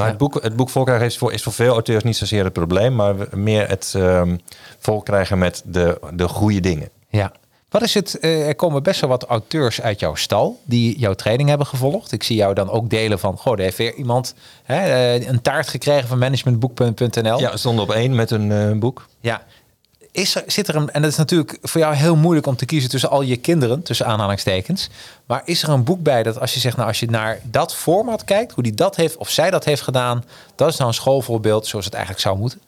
Ja. Maar Ja. het boek, het boek volkrijgen is voor, is voor veel auteurs niet zozeer het probleem, maar meer het ehm volkrijgen met de, de goede dingen. Ja. Wat is het? eh, er komen best wel wat auteurs uit jouw stal die jouw training hebben gevolgd. Ik zie jou dan ook delen van, goh, er heeft weer iemand hè, eh, een taart gekregen van managementboek.nl. Ja, stonden op één met een eh, boek. Ja. Is er, zit er een, en dat is natuurlijk voor jou heel moeilijk om te kiezen tussen al je kinderen, tussen aanhalingstekens. Maar is er een boek bij dat als je zegt, nou als je naar dat format kijkt, hoe die dat heeft of zij dat heeft gedaan, dat is nou een schoolvoorbeeld zoals het eigenlijk zou moeten?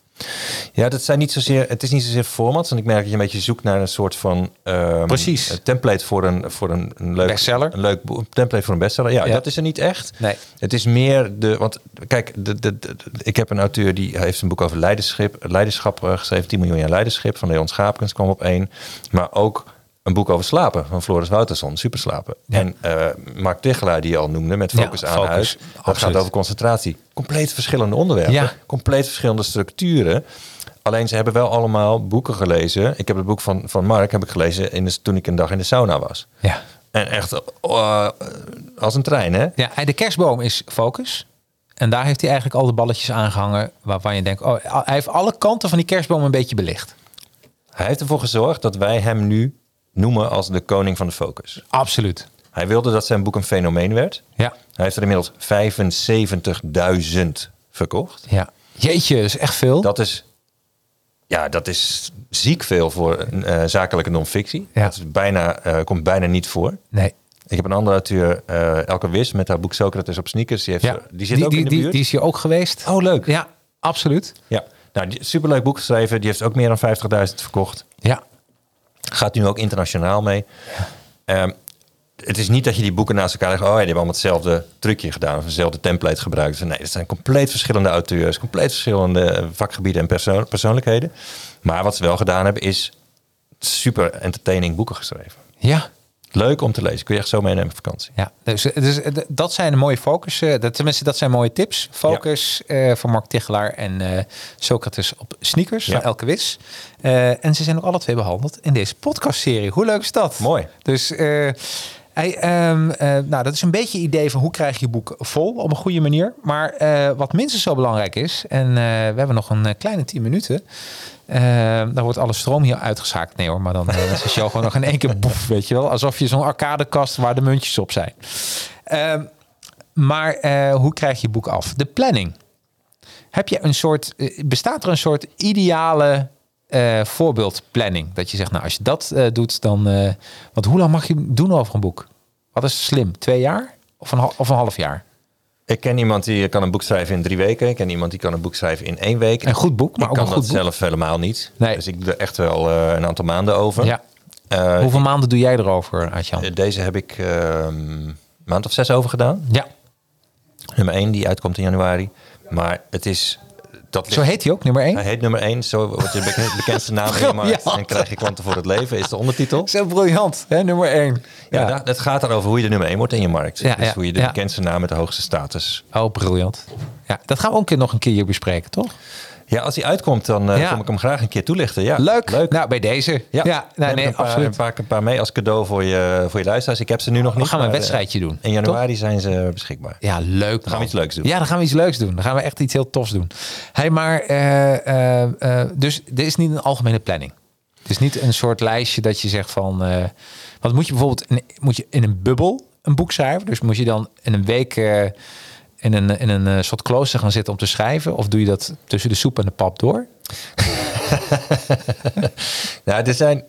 Ja, dat zijn niet zozeer, het is niet zozeer formats. Want ik merk dat je een beetje zoekt naar een soort van ehm, Precies. een template voor een, voor een, een leuk Bestseller. Een leuk een template voor een bestseller. Ja, Ja. dat is er niet echt. Nee. Het is meer de. Want kijk, de, de, de- ik heb een auteur die heeft een boek over leiderschap, leiderschap geschreven. 10 miljoen jaar leiderschap van Leon Schaapkens kwam op één. Maar ook een boek over slapen van Floris Wouterson, Superslapen. Ja. En eh, Mark Tichelaar, die je al noemde, met Ja, Focus aan Focus. huis. Dat Absoluut. gaat over concentratie. Compleet verschillende onderwerpen. Ja. Compleet verschillende structuren. Alleen ze hebben wel allemaal boeken gelezen. Ik heb het boek van, van Mark heb ik gelezen in de, toen ik een dag in de sauna was. Ja. En echt eh, als een trein, hè? Ja, de kerstboom is focus. En daar heeft hij eigenlijk al de balletjes aangehangen waarvan je denkt, oh, hij heeft alle kanten van die kerstboom een beetje belicht. Hij heeft ervoor gezorgd dat wij hem nu noemen als de koning van de focus. Absoluut. Hij wilde dat zijn boek een fenomeen werd. Ja. Hij heeft er inmiddels 75.000 verkocht. Ja. Jeetje, dat is echt veel. Dat is, ja, dat is ziek veel voor eh, zakelijke non-fictie. Ja. Dat is bijna, eh, komt bijna niet voor. nee. Ik heb een andere auteur, eh, Elke Wis, met haar boek Socrates op sneakers. Die, heeft, Ja. die zit ook in de buurt. die is hier ook geweest. oh, leuk. Ja, absoluut. Ja. Nou, superleuk boek geschreven. Die heeft ook meer dan 50.000 verkocht. Ja. Gaat nu ook internationaal mee. Ehm, het is niet dat je die boeken naast elkaar legt. Oh ja, die hebben allemaal hetzelfde trucje gedaan. Of hetzelfde template gebruikt. Nee, het zijn compleet verschillende auteurs. Compleet verschillende vakgebieden en persoon- persoonlijkheden. Maar wat ze wel gedaan hebben is super entertaining boeken geschreven. Ja. Leuk om te lezen. Kun je echt zo meenemen op vakantie. Ja, dus, dus eh, dat zijn de mooie focus. eh, dat, tenminste, dat zijn mooie tips. Focus eh, van Mark Tichelaar en eh, Socrates op sneakers Ja. van Elke Wis. Eh, en ze zijn ook alle twee behandeld in deze podcastserie. Hoe leuk is dat? Mooi. Dus eh, Hey, ehm, eh, nou, dat is een beetje idee van hoe krijg je je boek vol op een goede manier. Maar eh, wat minstens zo belangrijk is, en eh, we hebben nog een eh, kleine 10 minuten. Ehm, dan wordt alle stroom hier uitgeschakeld. Nee hoor, maar dan eh, is show gewoon nog in één keer boef, weet je wel. Alsof je zo'n arcadekast waar de muntjes op zijn. Ehm, maar eh, hoe krijg je boek af? De planning. Heb je een soort, eh, bestaat er een soort ideale eh, voorbeeldplanning? Dat je zegt, nou als je dat doet, dan... eh, want hoe lang mag je doen over een boek? Wat is slim? Twee jaar? Of een, of een half jaar? Ik ken iemand die kan een boek schrijven in drie weken. Ik ken iemand die kan een boek schrijven in één week. Een goed boek, maar ik ook kan een dat goed boek. zelf helemaal niet. Nee. Dus ik doe er echt wel eh, een aantal maanden over. Ja. Eh, Hoeveel maanden doe jij erover, Aatjan? Deze heb ik ehm, een maand of zes over gedaan. ja, Nummer één die uitkomt in januari. Maar het is... Dat zo heet hij ook, nummer één. Hij heet nummer één. Zo wordt je bek- bekendste naam in de markt. En krijg je klanten voor het leven. Is de ondertitel. Zo briljant, hè? nummer één. Ja, Ja. da- het gaat erover hoe je de nummer één wordt in je markt. Ja, dus ja, hoe je de bekendste naam met de hoogste status. Oh, briljant. Ja, dat gaan we ook nog een keer hier bespreken, toch? Ja, als hij uitkomt, dan Ja. kom ik hem graag een keer toelichten. Ja, Leuk. leuk. Nou, bij deze. Ja, Ja, nee, Neem nee, een, paar, absoluut. een, paar, een paar mee als cadeau voor je, voor je luisteraars. Ik heb ze nu nog niet. We gaan een maar, eh, wedstrijdje doen. In januari zijn ze beschikbaar. Ja, leuk. gaan we iets leuks doen. Ja, dan gaan we iets leuks doen. Dan gaan we echt iets heel tofs doen. Hey, maar eh, dus dit is niet een algemene planning. Het is niet een soort lijstje dat je zegt van. eh wat moet je bijvoorbeeld in, moet je in een bubbel een boek schrijven? Dus moet je dan in een week in een, in een eh, soort klooster gaan zitten om te schrijven? Of doe je dat tussen de soep en de pap door? Ja, *laughs* er zijn,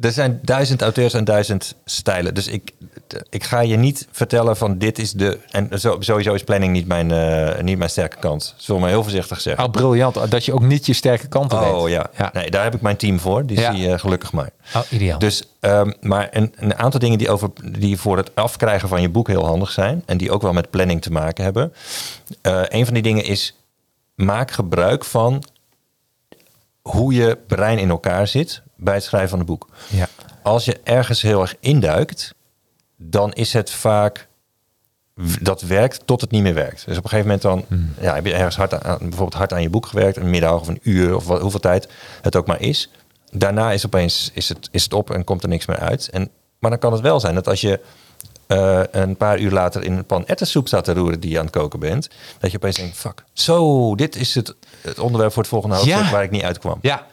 er zijn duizend auteurs en duizend stijlen. Dus ik, ik ga je niet vertellen van dit is de... En zo, sowieso is planning niet mijn, eh, niet mijn sterke kant. Zullen we maar heel voorzichtig zeggen. Oh, briljant. Dat je ook niet je sterke kanten weet. Oh ja. ja. Nee, daar heb ik mijn team voor. Die Ja. zie je gelukkig maar. Oh, ideaal. Dus, ehm, maar een, een aantal dingen die, over, die voor het afkrijgen van je boek heel handig zijn. En die ook wel met planning te maken hebben. Eh, een van die dingen is, maak gebruik van hoe je brein in elkaar zit bij het schrijven van een boek. ja. Als je ergens heel erg induikt, dan is het vaak dat werkt tot het niet meer werkt. Dus op een gegeven moment dan ja, heb je ergens hard aan, bijvoorbeeld hard aan je boek gewerkt, een middag of een uur of wat, hoeveel tijd het ook maar is. Daarna is opeens is het, is het op en komt er niks meer uit. En, maar dan kan het wel zijn dat als je eh, een paar uur later in een pan ettensoep staat te roeren die je aan het koken bent, dat je opeens denkt, fuck, zo, dit is het, het onderwerp voor het volgende hoofdstuk Ja. waar ik niet uitkwam. ja,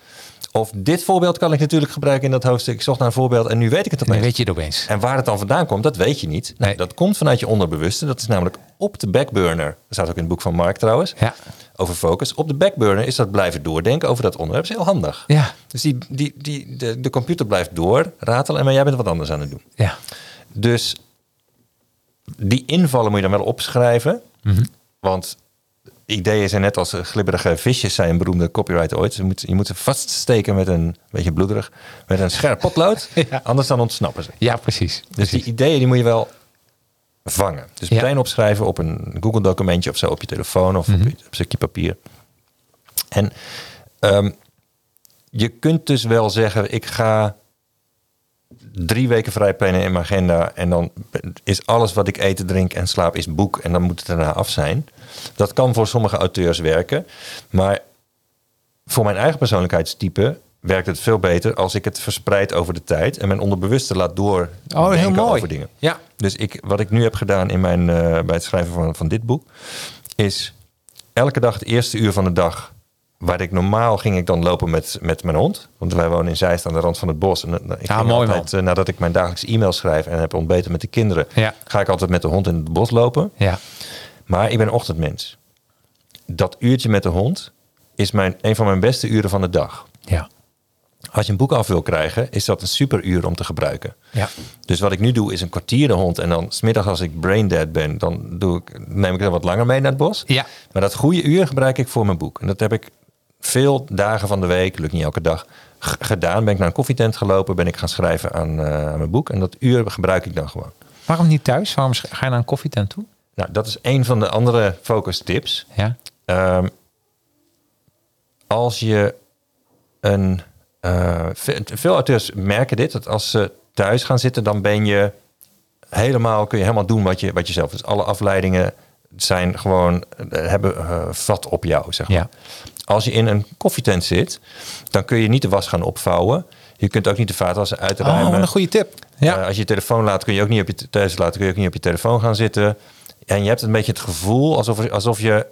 Of dit voorbeeld kan ik natuurlijk gebruiken in dat hoofdstuk. Ik zocht naar een voorbeeld en nu weet ik het opeens. weet je het opeens. En waar het dan vandaan komt, dat weet je niet. Nou, Nee. Dat komt vanuit je onderbewuste. Dat is namelijk op de backburner. Dat staat ook in het boek van Mark trouwens. Ja. Over focus. Op de backburner is dat blijven doordenken over dat onderwerp. Dat is heel handig. Ja. Dus die, die, die, de, de computer blijft door ratelen. En maar jij bent wat anders aan het doen. Ja. Dus die invallen moet je dan wel opschrijven. Mhm. Want ideeën zijn net als glibberige visjes, zei een beroemde copywriter ooit. Je moet, je moet ze vaststeken met een, beetje bloederig, met een scherp potlood. *laughs* Ja. Anders dan ontsnappen ze. Ja, precies. Dus precies. die ideeën die moet je wel vangen. Dus Ja. meteen opschrijven op een Google documentje of zo op je telefoon of op, Mhm. op een stukje papier. En ehm, je kunt dus wel zeggen, ik ga drie weken vrij plannen in mijn agenda en dan is alles wat ik eten, drink en slaap is boek en dan moet het daarna af zijn. Dat kan voor sommige auteurs werken, maar voor mijn eigen persoonlijkheidstype werkt het veel beter als ik het verspreid over de tijd en mijn onderbewuste laat door Oh, heel mooi. over dingen. Ja. Dus ik, wat ik nu heb gedaan in mijn, eh, bij het schrijven van, van dit boek, is elke dag het eerste uur van de dag, waar ik normaal ging ik dan lopen met, met mijn hond. Want wij wonen in Zeist aan de rand van het bos. En, eh, ik Ja, mooi, altijd, eh, nadat ik mijn dagelijks e-mail schrijf en heb ontbeten met de kinderen, Ja. ga ik altijd met de hond in het bos lopen. Ja. Maar ik ben een ochtendmens. Dat uurtje met de hond is mijn, een van mijn beste uren van de dag. Ja. Als je een boek af wil krijgen, is dat een super uur om te gebruiken. Ja. Dus wat ik nu doe is een kwartier de hond. En dan smiddag als ik brain dead ben, dan doe ik, neem ik er wat langer mee naar het bos. Ja. Maar dat goede uur gebruik ik voor mijn boek. En dat heb ik veel dagen van de week, lukt niet elke dag, gedaan. Ben ik naar een koffietent gelopen, ben ik gaan schrijven aan, eh, aan mijn boek. En dat uur gebruik ik dan gewoon. Waarom niet thuis? Waarom ga je naar een koffietent toe? Nou, dat is een van de andere focus tips. Ja. Ehm, als je een. eh, ve- veel auteurs merken dit, dat als ze thuis gaan zitten, dan ben je helemaal, kun je helemaal doen wat je, wat je zelf. Dus alle afleidingen zijn gewoon, eh, hebben eh, vat op jou, zeg maar. Ja. Als je in een koffietent zit, dan kun je niet de was gaan opvouwen. Je kunt ook niet de vaatwasser Oh, uitruimen. wat een goede tip. Ja. Eh, als je je telefoon laat, kun je ook niet op je thuis laten, kun je ook niet op je telefoon gaan zitten. En je hebt een beetje het gevoel alsof, alsof je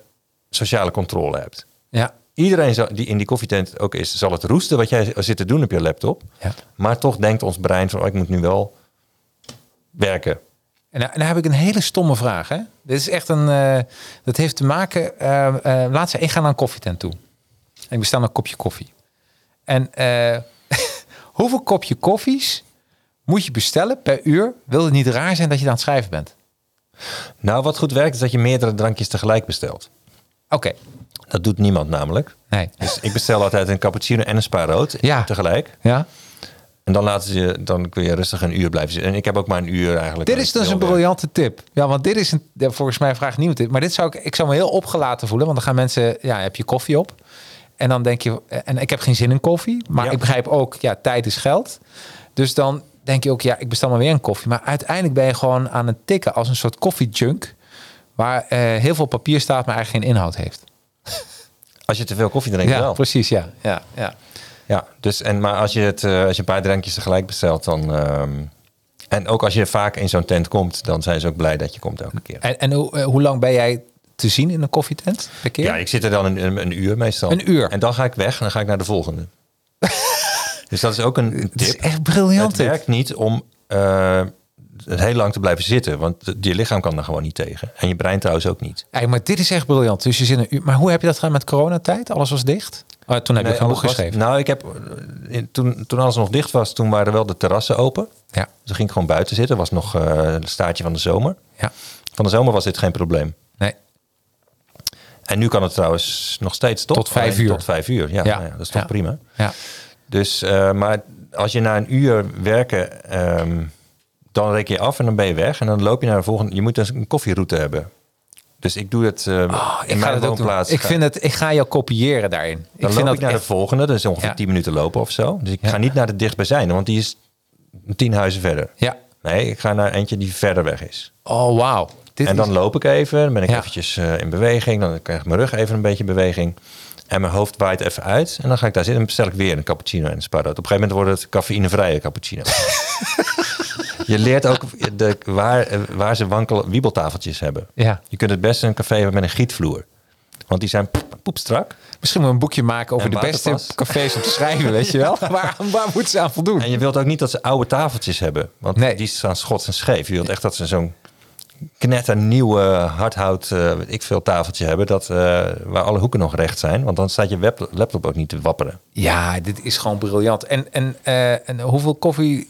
sociale controle hebt. ja. Iedereen zal- die in die koffietent ook is, zal het roesten wat jij zit te doen op je laptop. Ja. Maar toch denkt ons brein van, oh, ik moet nu wel werken. En en dan heb ik een hele stomme vraag. Hè? Dit is echt een. eh, dat heeft te maken. eh eh, laat zeggen, ik ga naar een koffietent toe. En ik bestel een kopje koffie. En eh, *laughs* hoeveel kopje koffies moet je bestellen per uur? Wil het niet raar zijn dat je aan het schrijven bent? Nou, wat goed werkt is dat je meerdere drankjes tegelijk bestelt. Oké, Dat doet niemand namelijk. nee. Dus ik bestel altijd een cappuccino en een spa rood Ja. tegelijk. Ja? En dan, laten ze, je- dan kun je rustig een uur blijven zitten. En ik heb ook maar een uur eigenlijk. Dit is dus een briljante tip. Ja, want dit is een. ja, Volgens mij vraagt niemand dit. Maar dit zou ik. Ik zou me heel opgelaten voelen. Want dan gaan mensen. Ja, heb je koffie op? En dan denk je. En ik heb geen zin in koffie. Maar Ja. ik begrijp ook. Ja, tijd is geld. Dus dan denk je ook. Ja, ik bestel maar weer een koffie. Maar uiteindelijk ben je gewoon aan het tikken als een soort koffiejunk. Waar eh, heel veel papier staat, maar eigenlijk geen inhoud heeft. Als je te veel koffie drinkt ja, wel. precies. Ja, ja, ja. Ja, dus en maar als je het eh, als je een paar drankjes tegelijk bestelt, dan ehm, en ook als je vaak in zo'n tent komt, dan zijn ze ook blij dat je komt elke keer. En, en hoe, eh, hoe lang ben jij te zien in een koffietent per keer? Ja, ik zit er dan een, een, uur meestal. Een uur? En dan ga ik weg en dan ga ik naar de volgende. *laughs* dus dat is ook een Het is echt briljant. Het werkt niet om het heel lang te blijven zitten, want je lichaam kan er gewoon niet tegen. En je brein trouwens ook niet. Hey, maar dit is echt briljant. Dus je zit een uur. Maar hoe heb je dat gedaan met coronatijd? Alles was dicht? Oh, toen heb je Nee, een boek was- geschreven. nou, ik heb eh, in- toen, toen alles nog dicht was, toen waren wel de terrassen open. ja, Dus dan ging ik gewoon buiten zitten. was nog eh het staartje van de zomer. ja. Van de zomer was dit geen probleem. Nee. En nu kan het trouwens nog steeds toch? Tot vijf uur. Tot vijf uur, ja. Ja. nou ja, dat is toch Ja. prima. Ja. Dus, eh, maar als je na een uur werken, ehm, dan reken je af en dan ben je weg. En dan loop je naar de volgende. Je moet dus een koffieroute hebben. Dus ik doe het eh, in Oh, ik ga mijn doen. woonplaats. Ik Ga- vind het. Ik ga jou kopiëren daarin. dan ik loop vind ik dat naar echt. de volgende. Dat is ongeveer Ja. 10 minuten lopen of zo. Dus ik Ja. ga niet naar de dichtbijzijnde, want die is tien huizen verder. Ja. Nee, ik ga naar eentje die verder weg is. Oh, wauw. Dit en dan is- loop ik even, dan ben ik Ja. eventjes eh, in beweging. Dan krijg mijn rug even een beetje beweging. En mijn hoofd waait even uit. En dan ga ik daar zitten en bestel ik weer een cappuccino en een spa rood. Op een gegeven moment wordt het cafeïnevrije cappuccino. *laughs* je leert ook de, waar, waar ze wankel wiebeltafeltjes hebben. Ja. Je kunt het beste een café hebben met een gietvloer. Want die zijn poep- poepstrak. Misschien moet een boekje maken over En de beste cafés om te schrijven, weet je wel? *laughs* Waar, waar moeten ze aan voldoen? En je wilt ook niet dat ze oude tafeltjes hebben. Want Nee. die staan schots en scheef. Je wilt echt dat ze zo'n knetternieuwe hardhout, eh weet ik veel, tafeltje hebben. Dat, eh, waar alle hoeken nog recht zijn. Want dan staat je web, laptop ook niet te wapperen. Ja, dit is gewoon briljant. En, en, eh, en hoeveel koffie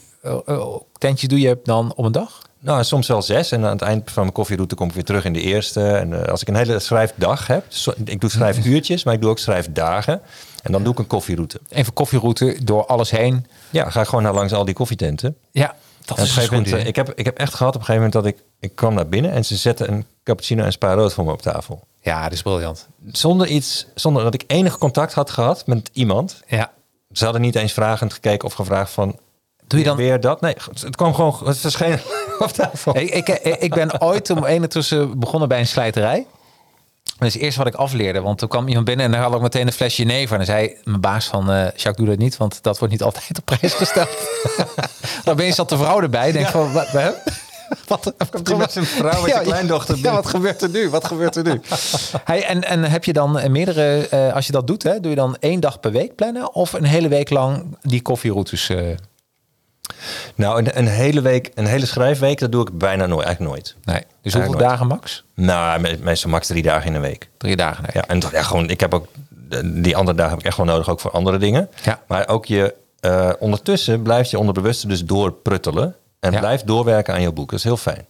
tentjes doe je dan op een dag? Nou, soms wel zes. En aan het eind van mijn koffieroute kom ik weer terug in de eerste. En eh, als ik een hele schrijfdag heb. dus ik doe schrijfuurtjes, maar ik doe ook schrijfdagen. En dan doe ik een koffieroute. Even koffieroute door alles heen. Ja, ga gewoon naar langs al die koffietenten. Ja, dat En is een moment, eh, idee. ik, heb, ik heb echt gehad op een gegeven moment dat ik... Ik kwam naar binnen en ze zetten een cappuccino en spa rood voor me op tafel. Ja, dat is briljant. Zonder iets, zonder dat ik enig contact had gehad met iemand. Ja. Ze hadden niet eens vragend gekeken of gevraagd van... Doe je dan... Weer dat? Nee, het kwam gewoon... Het verscheen *laughs* op tafel. Ik, ik, ik ben ooit om een tussen begonnen bij een slijterij. Dat is eerst wat ik afleerde. Want toen kwam iemand binnen en dan had ik meteen een flesje never. En dan zei mijn baas van, eh Jacques, doe dat niet. Want dat wordt niet altijd op prijs gesteld. *laughs* dan ben je zat de vrouw erbij. Denk van, *laughs* wat, wat, wat, wat met zijn vrouw met zijn kleindochter Ja, wat gebeurt er nu? Wat gebeurt er nu? hey, en, en heb je dan eh, meerdere, eh, als je dat doet, hè, doe je dan één dag per week plannen? Of een hele week lang die koffieroutes? eh Nou, een, een hele week, een hele schrijfweek, dat doe ik bijna nooit. Eigenlijk nooit. nee. Dus hoeveel nooit. dagen max? Nou, me- meestal max drie dagen in een week. Drie dagen. Ja, en ja, gewoon, ik heb ook... Die andere dagen heb ik echt wel nodig, ook voor andere dingen. Ja. Maar ook je... eh, ondertussen blijft je onderbewuste dus doorpruttelen. En Ja. blijft doorwerken aan je boek. Dat is heel fijn.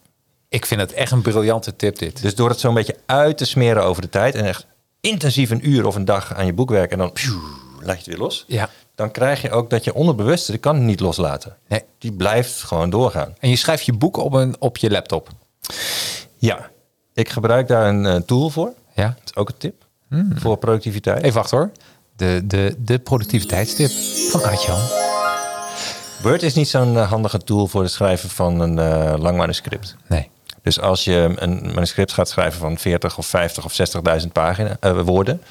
Ik vind het echt een briljante tip dit. Dus door het zo'n beetje uit te smeren over de tijd... en echt intensief een uur of een dag aan je boek werken... en dan pjoe, laat je het weer los... Ja. Dan krijg je ook dat je onderbewuste... die kan het niet loslaten. Nee. Die blijft gewoon doorgaan. En je schrijft je boek op, een, op je laptop. Ja, ik gebruik daar een eh, tool voor. Ja. Dat is ook een tip voor productiviteit. Even wachten hoor. De, de, de productiviteitstip van Artjan. Word is niet zo'n eh, handige tool voor het schrijven van een eh, lang manuscript. Nee. Dus als je een manuscript gaat schrijven van 40 of 50 of 60.000 pagina eh, woorden,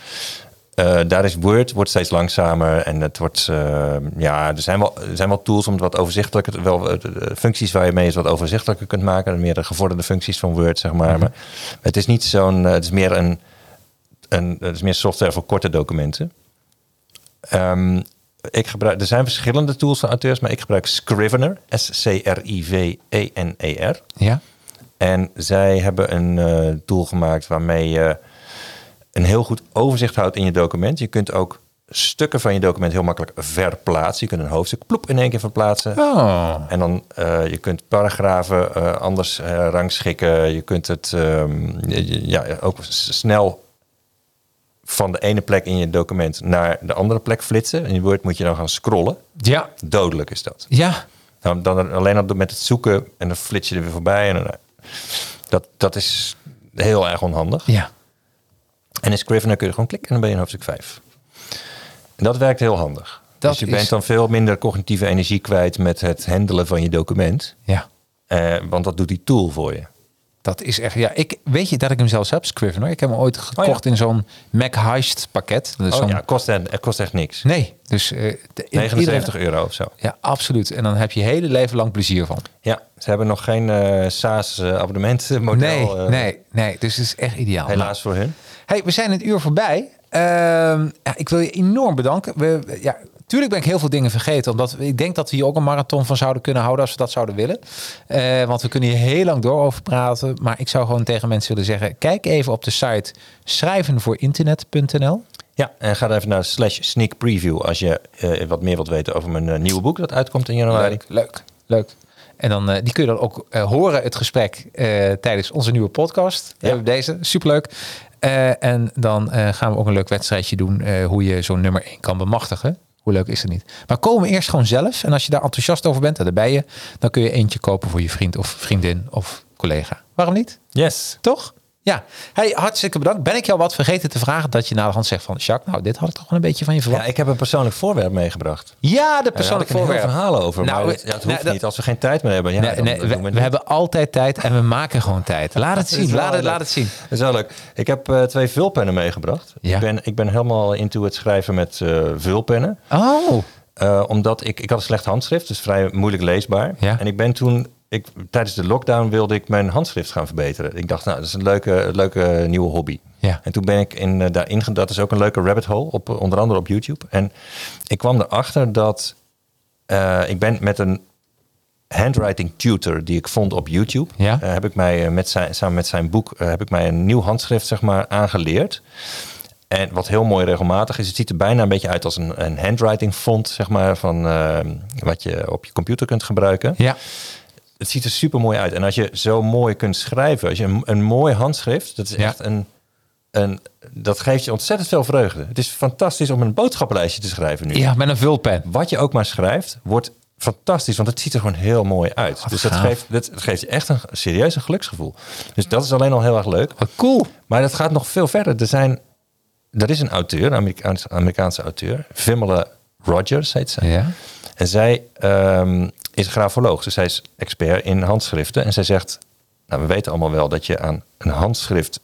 Eh, daar is Word wordt steeds langzamer en het wordt, eh, ja, er zijn, wel, er zijn wel tools om het wat overzichtelijker, wel eh, functies waar je mee het wat overzichtelijker kunt maken, meer de gevorderde functies van Word, zeg maar. Maar het is niet zo'n, het is meer een, een, het is meer software voor korte documenten. Ehm, ik gebruik, er zijn verschillende tools van auteurs, maar ik gebruik Scrivener, S-C-R-I-V-E-N-E-R. Ja. En zij hebben een eh, tool gemaakt waarmee je een heel goed overzicht houdt in je document. Je kunt ook stukken van je document heel makkelijk verplaatsen. Je kunt een hoofdstuk ploep in één keer verplaatsen. Oh. En dan uh, je kunt paragrafen uh, anders uh, rangschikken. Je kunt het um, ja, ook snel van de ene plek in je document naar de andere plek flitsen. In je Word moet je dan gaan scrollen. Ja. Dodelijk is dat. Ja. Nou, dan alleen al met het zoeken en dan flits je er weer voorbij. En dan, dat, dat is heel erg onhandig. Ja. En in Scrivener kun je gewoon klikken en dan ben je in hoofdstuk 5. En dat werkt heel handig. Dat dus je is- bent dan veel minder cognitieve energie kwijt met het handelen van je document. Ja. Eh, want dat doet die tool voor je. Dat is echt, ja, ik weet je dat ik hem zelfs heb, Scrivener. Ik heb hem ooit gekocht in zo'n Mac Heist pakket. Dat is Oh ja, kost, het kost echt niks. Nee, dus eh, de- in 79 iedere- euro of zo. Ja, absoluut. En dan heb je hele leven lang plezier van. Ja, ze hebben nog geen eh SaaS eh, abonnementmodel. Nee, eh, nee, nee. Dus het is echt ideaal. Helaas voor hun. Hey, we zijn het uur voorbij. Ehm, ja, ik wil je enorm bedanken. We, we- ja, tuurlijk ben ik heel veel dingen vergeten. Omdat we- ik denk dat we hier ook een marathon van zouden kunnen houden als we dat zouden willen. Eh, want we kunnen hier heel lang door over praten. Maar ik zou gewoon tegen mensen willen zeggen: kijk even op de site schrijvenvoorinternet.nl. Ja, en ga even naar slash sneak preview als je eh, wat meer wilt weten over mijn eh, nieuwe boek dat uitkomt in januari. Leuk, leuk, leuk. En dan die kun je dan ook horen, het gesprek eh, tijdens onze nieuwe podcast. Ja. Ja. Deze, superleuk. Eh, en dan eh, gaan we ook een leuk wedstrijdje doen eh, hoe je zo'n nummer 1 kan bemachtigen. Hoe leuk is het niet? Maar komen eerst gewoon zelf. En als je daar enthousiast over bent, en daar ben je, dan kun je eentje kopen voor je vriend of vriendin of collega. Waarom niet? Yes. Toch? Ja. Hey, hartstikke bedankt. Ben ik jou wat vergeten te vragen dat je na de hand zegt van, Jacques, nou, dit had ik toch wel een beetje van je Ja, verwacht. ik heb een persoonlijk voorwerp meegebracht. Ja, de Daar persoonlijk heel voorwerp. verhaal over. Nou, maar dat, ja, het hoeft niet. Als we geen tijd meer hebben. Ja, nee, dan- nee, dan we, hebben altijd tijd en we maken gewoon tijd. *laughs* Laat het zien, laat het, laat het zien. Dat is wel leuk. Ik heb eh, twee vulpennen meegebracht. Ja. Ik, ben, ik ben helemaal into het schrijven met eh, vulpennen. Oh, Eh, omdat ik, ik had een slecht handschrift, dus vrij moeilijk leesbaar. Ja. En ik ben toen, ik, tijdens de lockdown wilde ik mijn handschrift gaan verbeteren. Ik dacht, nou, dat is een leuke, leuke nieuwe hobby. Ja. En toen ben ik in, eh, daarin, dat is ook een leuke rabbit hole, op, eh, onder andere op YouTube. En ik kwam erachter dat eh, ik ben met een handwriting tutor die ik vond op YouTube, Ja. heb ik mij met zijn, samen met zijn boek, heb ik mij een nieuw handschrift zeg maar aangeleerd. En wat heel mooi regelmatig is, het ziet er bijna een beetje uit als een, een handwriting font, zeg maar, van wat je op je computer kunt gebruiken. ja. Het ziet er super mooi uit. En als je zo mooi kunt schrijven, als je een, een mooi handschrift, dat is Ja. echt een, een, dat geeft je ontzettend veel vreugde. Het is fantastisch om een boodschappenlijstje te schrijven nu. Ja, met een vulpen. Wat je ook maar schrijft, wordt fantastisch, want het ziet er gewoon heel mooi uit. dus dat gaaf. geeft, dat, het geeft je echt een serieus een geluksgevoel. Dus dat is alleen al heel erg leuk. Wat cool. Maar dat gaat nog veel verder. Er, zijn, er is een auteur, een Amerikaanse, Amerikaanse auteur, Vimela Rogers heet zij. Ja. En zij ehm, is grafoloog, dus zij is expert in handschriften. En zij zegt, nou we weten allemaal wel dat je aan een handschrift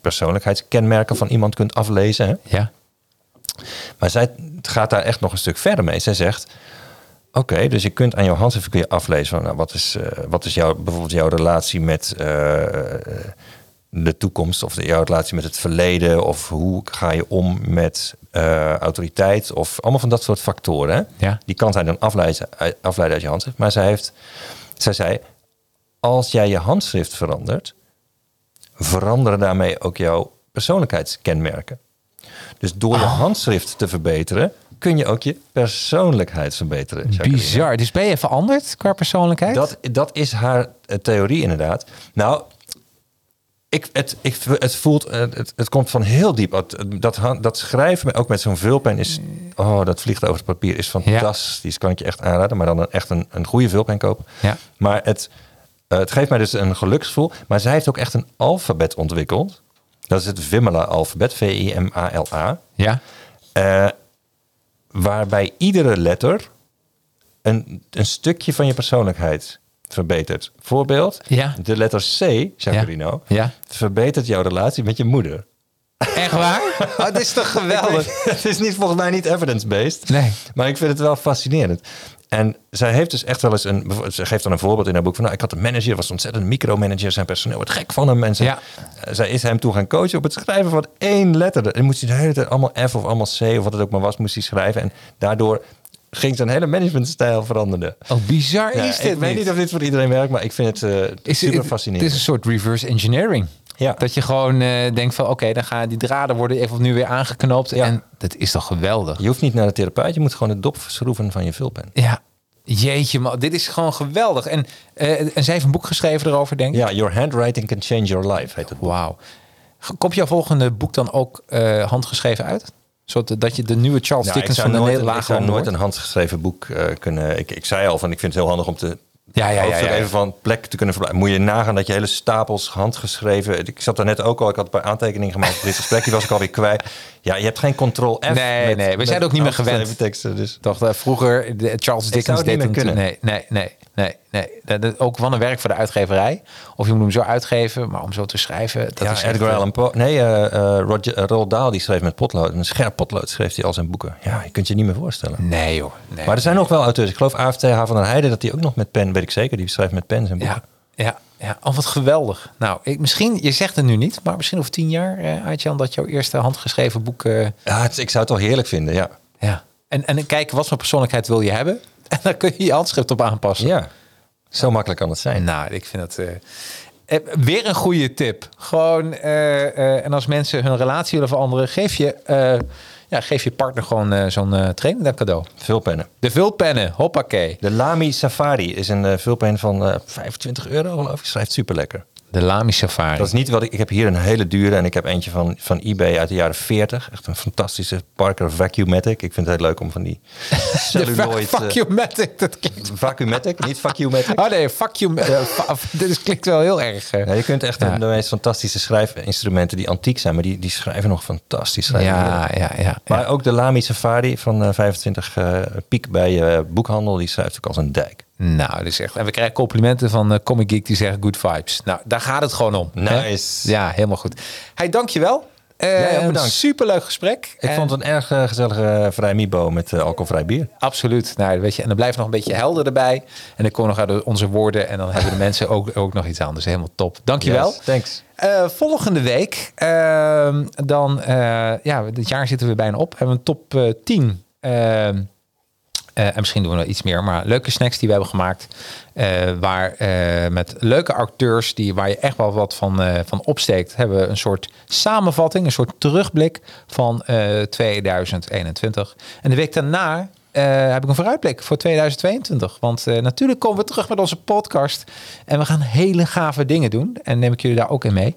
persoonlijkheidskenmerken van iemand kunt aflezen. Hè? Ja. Maar zij gaat daar echt nog een stuk verder mee. Zij zegt, oké, dus je kunt aan jouw handschrift kun je aflezen van nou, wat is, eh, wat is jouw, bijvoorbeeld jouw relatie met eh, de toekomst of de, jouw relatie met het verleden of hoe ga je om met eh, autoriteit of allemaal van dat soort factoren. Ja. Die kan zij dan afleiden, uit- afleiden uit je handschrift. Maar zij heeft, zij zei, als jij je handschrift verandert, veranderen daarmee ook jouw persoonlijkheidskenmerken. Dus door je handschrift te verbeteren, kun je ook je persoonlijkheid verbeteren. Jacqueline. Bizar. Dus ben je veranderd qua persoonlijkheid? Dat, dat is haar eh, theorie inderdaad. Nou, ik, het, ik, het voelt, eh, het, het komt van heel diep. Het- Dat, dat schrijven, ook met zo'n vulpen, is, oh, dat vliegt over het papier, is fantastisch. Kan ik je echt aanraden, maar dan een, echt een, een goede vulpen kopen. Ja. Maar het, eh, het geeft mij dus een geluksgevoel. Maar zij heeft ook echt een alfabet ontwikkeld. Dat is het Vimala-alfabet, V-I-M-A-L-A. Ja. Eh, waarbij iedere letter een, een stukje van je persoonlijkheid verbetert. Voorbeeld, Ja. de letter C, Jacarino, Ja. verbetert jouw relatie met je moeder. Echt waar? *laughs* Oh, het is toch geweldig? *laughs* het is niet, volgens mij niet evidence-based. Nee. Maar ik vind het wel fascinerend. En zij heeft dus echt wel eens een. Ze geeft dan een voorbeeld in haar boek van. Nou, ik had een manager, was ontzettend micromanager. Zijn personeel wordt gek van hem. En ze, Ja. eh, zij is hem toe gaan coachen op het schrijven van één letter. En moest hij de hele tijd allemaal F of allemaal C of wat het ook maar was, moest hij schrijven. En daardoor ging zijn hele managementstijl veranderen. Oh, bizar Ja, is dit ik weet niet of dit voor iedereen werkt, maar ik vind het Is super het, het fascinerend. is een soort reverse engineering. Ja. Dat je gewoon eh, denkt van oké, dan gaan die draden worden even opnieuw weer aangeknoopt. Ja. En dat is toch geweldig. Je hoeft niet naar de therapeut, je moet gewoon de dop schroeven van je vulpen. Ja. Jeetje man, dit is gewoon geweldig. En, eh, en zij heeft een boek geschreven erover, denk ik. Ja, your handwriting can change your life, heet het. Wauw. Komt jouw volgende boek dan ook handgeschreven uit? Zodat dat je de nieuwe Charles Nou, Dickens van de nooit, hele ik zou nooit een handgeschreven boek eh, kunnen. Ik, ik zei al van, ik vind het heel handig om te. Ja, ja, ja, ja. even van plek te kunnen verblijven. Moet je nagaan dat je hele stapels handgeschreven. Ik zat daar net ook al. Ik had een paar aantekeningen gemaakt voor dit gesprek. Die was ik alweer kwijt. Ja, je hebt geen control F. Nee, nee, we zijn ook niet meer gewend. Teksten, dus. Toch, eh, vroeger, de, Charles Dickens het deed hem kunnen. Nee, nee, nee, nee. nee. Dat, dat- ook van een werk voor de uitgeverij. Of je moet hem zo uitgeven, maar om zo te schrijven. Dat ja, is Edgar eh, Allan Poe. Nee, eh eh, Roger, eh, Roald Dahl die schreef met potlood. Een scherp potlood schreef hij al zijn boeken. Ja, je kunt je niet meer voorstellen. Nee joh. Nee. Maar er zijn nog wel auteurs. Ik geloof AFT H. van der Heijden dat hij ook nog met pen, weet ik zeker, die schrijft met pen zijn boeken. Ja, ja, ja. Oh, wat geweldig. Nou, ik, misschien, je zegt het nu niet, maar misschien over tien jaar, eh, Aitjan, dat jouw eerste handgeschreven boek... eh, Ja, het- ik zou het wel heerlijk vinden, ja. ja. En, en kijken, wat voor persoonlijkheid wil je hebben? *laughs* En dan kun je je handschrift op aanpassen. Ja, zo makkelijk kan het zijn. Nou, ik vind het eh, weer een goede tip. Gewoon, en als mensen hun relatie willen veranderen, geef je, ja, geef je partner gewoon eh, zo'n eh training dan cadeau. Vulpennen. De vulpennen, hoppakee. De Lamy Safari is een eh, vulpen van eh 25 euro, geloof ik. Schrijft super lekker. De Lamy Safari. Dat is niet wat ik. Ik heb hier een hele dure en ik heb eentje van, van eBay uit de jaren 40. Echt een fantastische Parker Vacuumatic. Ik vind het heel leuk om van die *laughs* celluloid. fuck eh, you matic, dat klinkt... Vacuumatic, niet Vacuumatic. Oh nee, you. eh, *laughs* dit is, klinkt wel heel erg. eh. Ja, je kunt echt Ja. de meest fantastische schrijfinstrumenten die antiek zijn, maar die, die schrijven nog fantastisch. schrijven. Ja, ja, ja. Maar ook de Lamy Safari van eh, 25 eh, piek bij eh, boekhandel, die schrijft ook als een dijk. Nou, dat is echt. En we krijgen complimenten van eh, Comic Geek die zeggen good vibes. Nou, daar gaat het gewoon om. hè? Nice. Ja, helemaal goed. Hey, dankjewel. Een bedankt. superleuk gesprek. Ik En- vond het een erg eh, gezellige vrij mibo met alcoholvrij bier. Absoluut. Nou, weet je, en dan blijft nog een beetje helder erbij. En dan komen nog uit onze woorden. En dan hebben de *laughs* mensen ook, ook nog iets aan. Dus helemaal top. Dankjewel. Yes, thanks. Volgende week, ehm, dan, ja, dit jaar zitten we bijna op. Hebben we een top eh, 10. Eh, en misschien doen we nog iets meer, maar leuke snacks die we hebben gemaakt. eh, waar eh, met leuke acteurs die, waar je echt wel wat van, van opsteekt, hebben we een soort samenvatting, een soort terugblik van eh, 2021. En de week daarna heb ik een vooruitblik voor 2022. Want natuurlijk komen we terug met onze podcast. En we gaan hele gave dingen doen. En neem ik jullie daar ook in mee.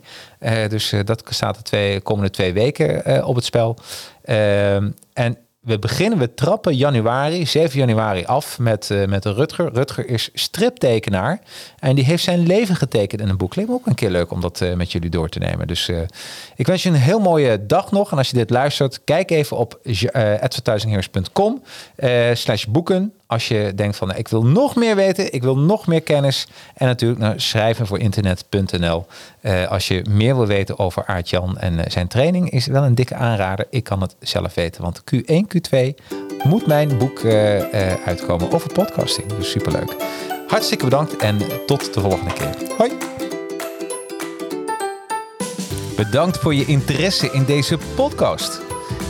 Dus dat staat de twee, komende twee weken op het spel. Ehm, en we beginnen, we trappen januari, 7 januari af met, eh, met Rutger. Rutger is striptekenaar. En die heeft zijn leven getekend in een boek. Me ook een keer leuk om dat eh, met jullie door te nemen. Dus eh, ik wens je een heel mooie dag nog. En als je dit luistert, kijk even op advertisingheroes.com eh, slash boeken. Als je denkt van, nou, ik wil nog meer weten, ik wil nog meer kennis. En natuurlijk naar schrijvenvoorinternet.nl. Eh, als je meer wil weten over Aart-Jan en eh, zijn training, is wel een dikke aanrader. Ik kan het zelf weten, want Q1, Q2 moet mijn boek eh, uitkomen over podcasting. Dus superleuk. Hartstikke bedankt en tot de volgende keer. Hoi! Bedankt voor je interesse in deze podcast.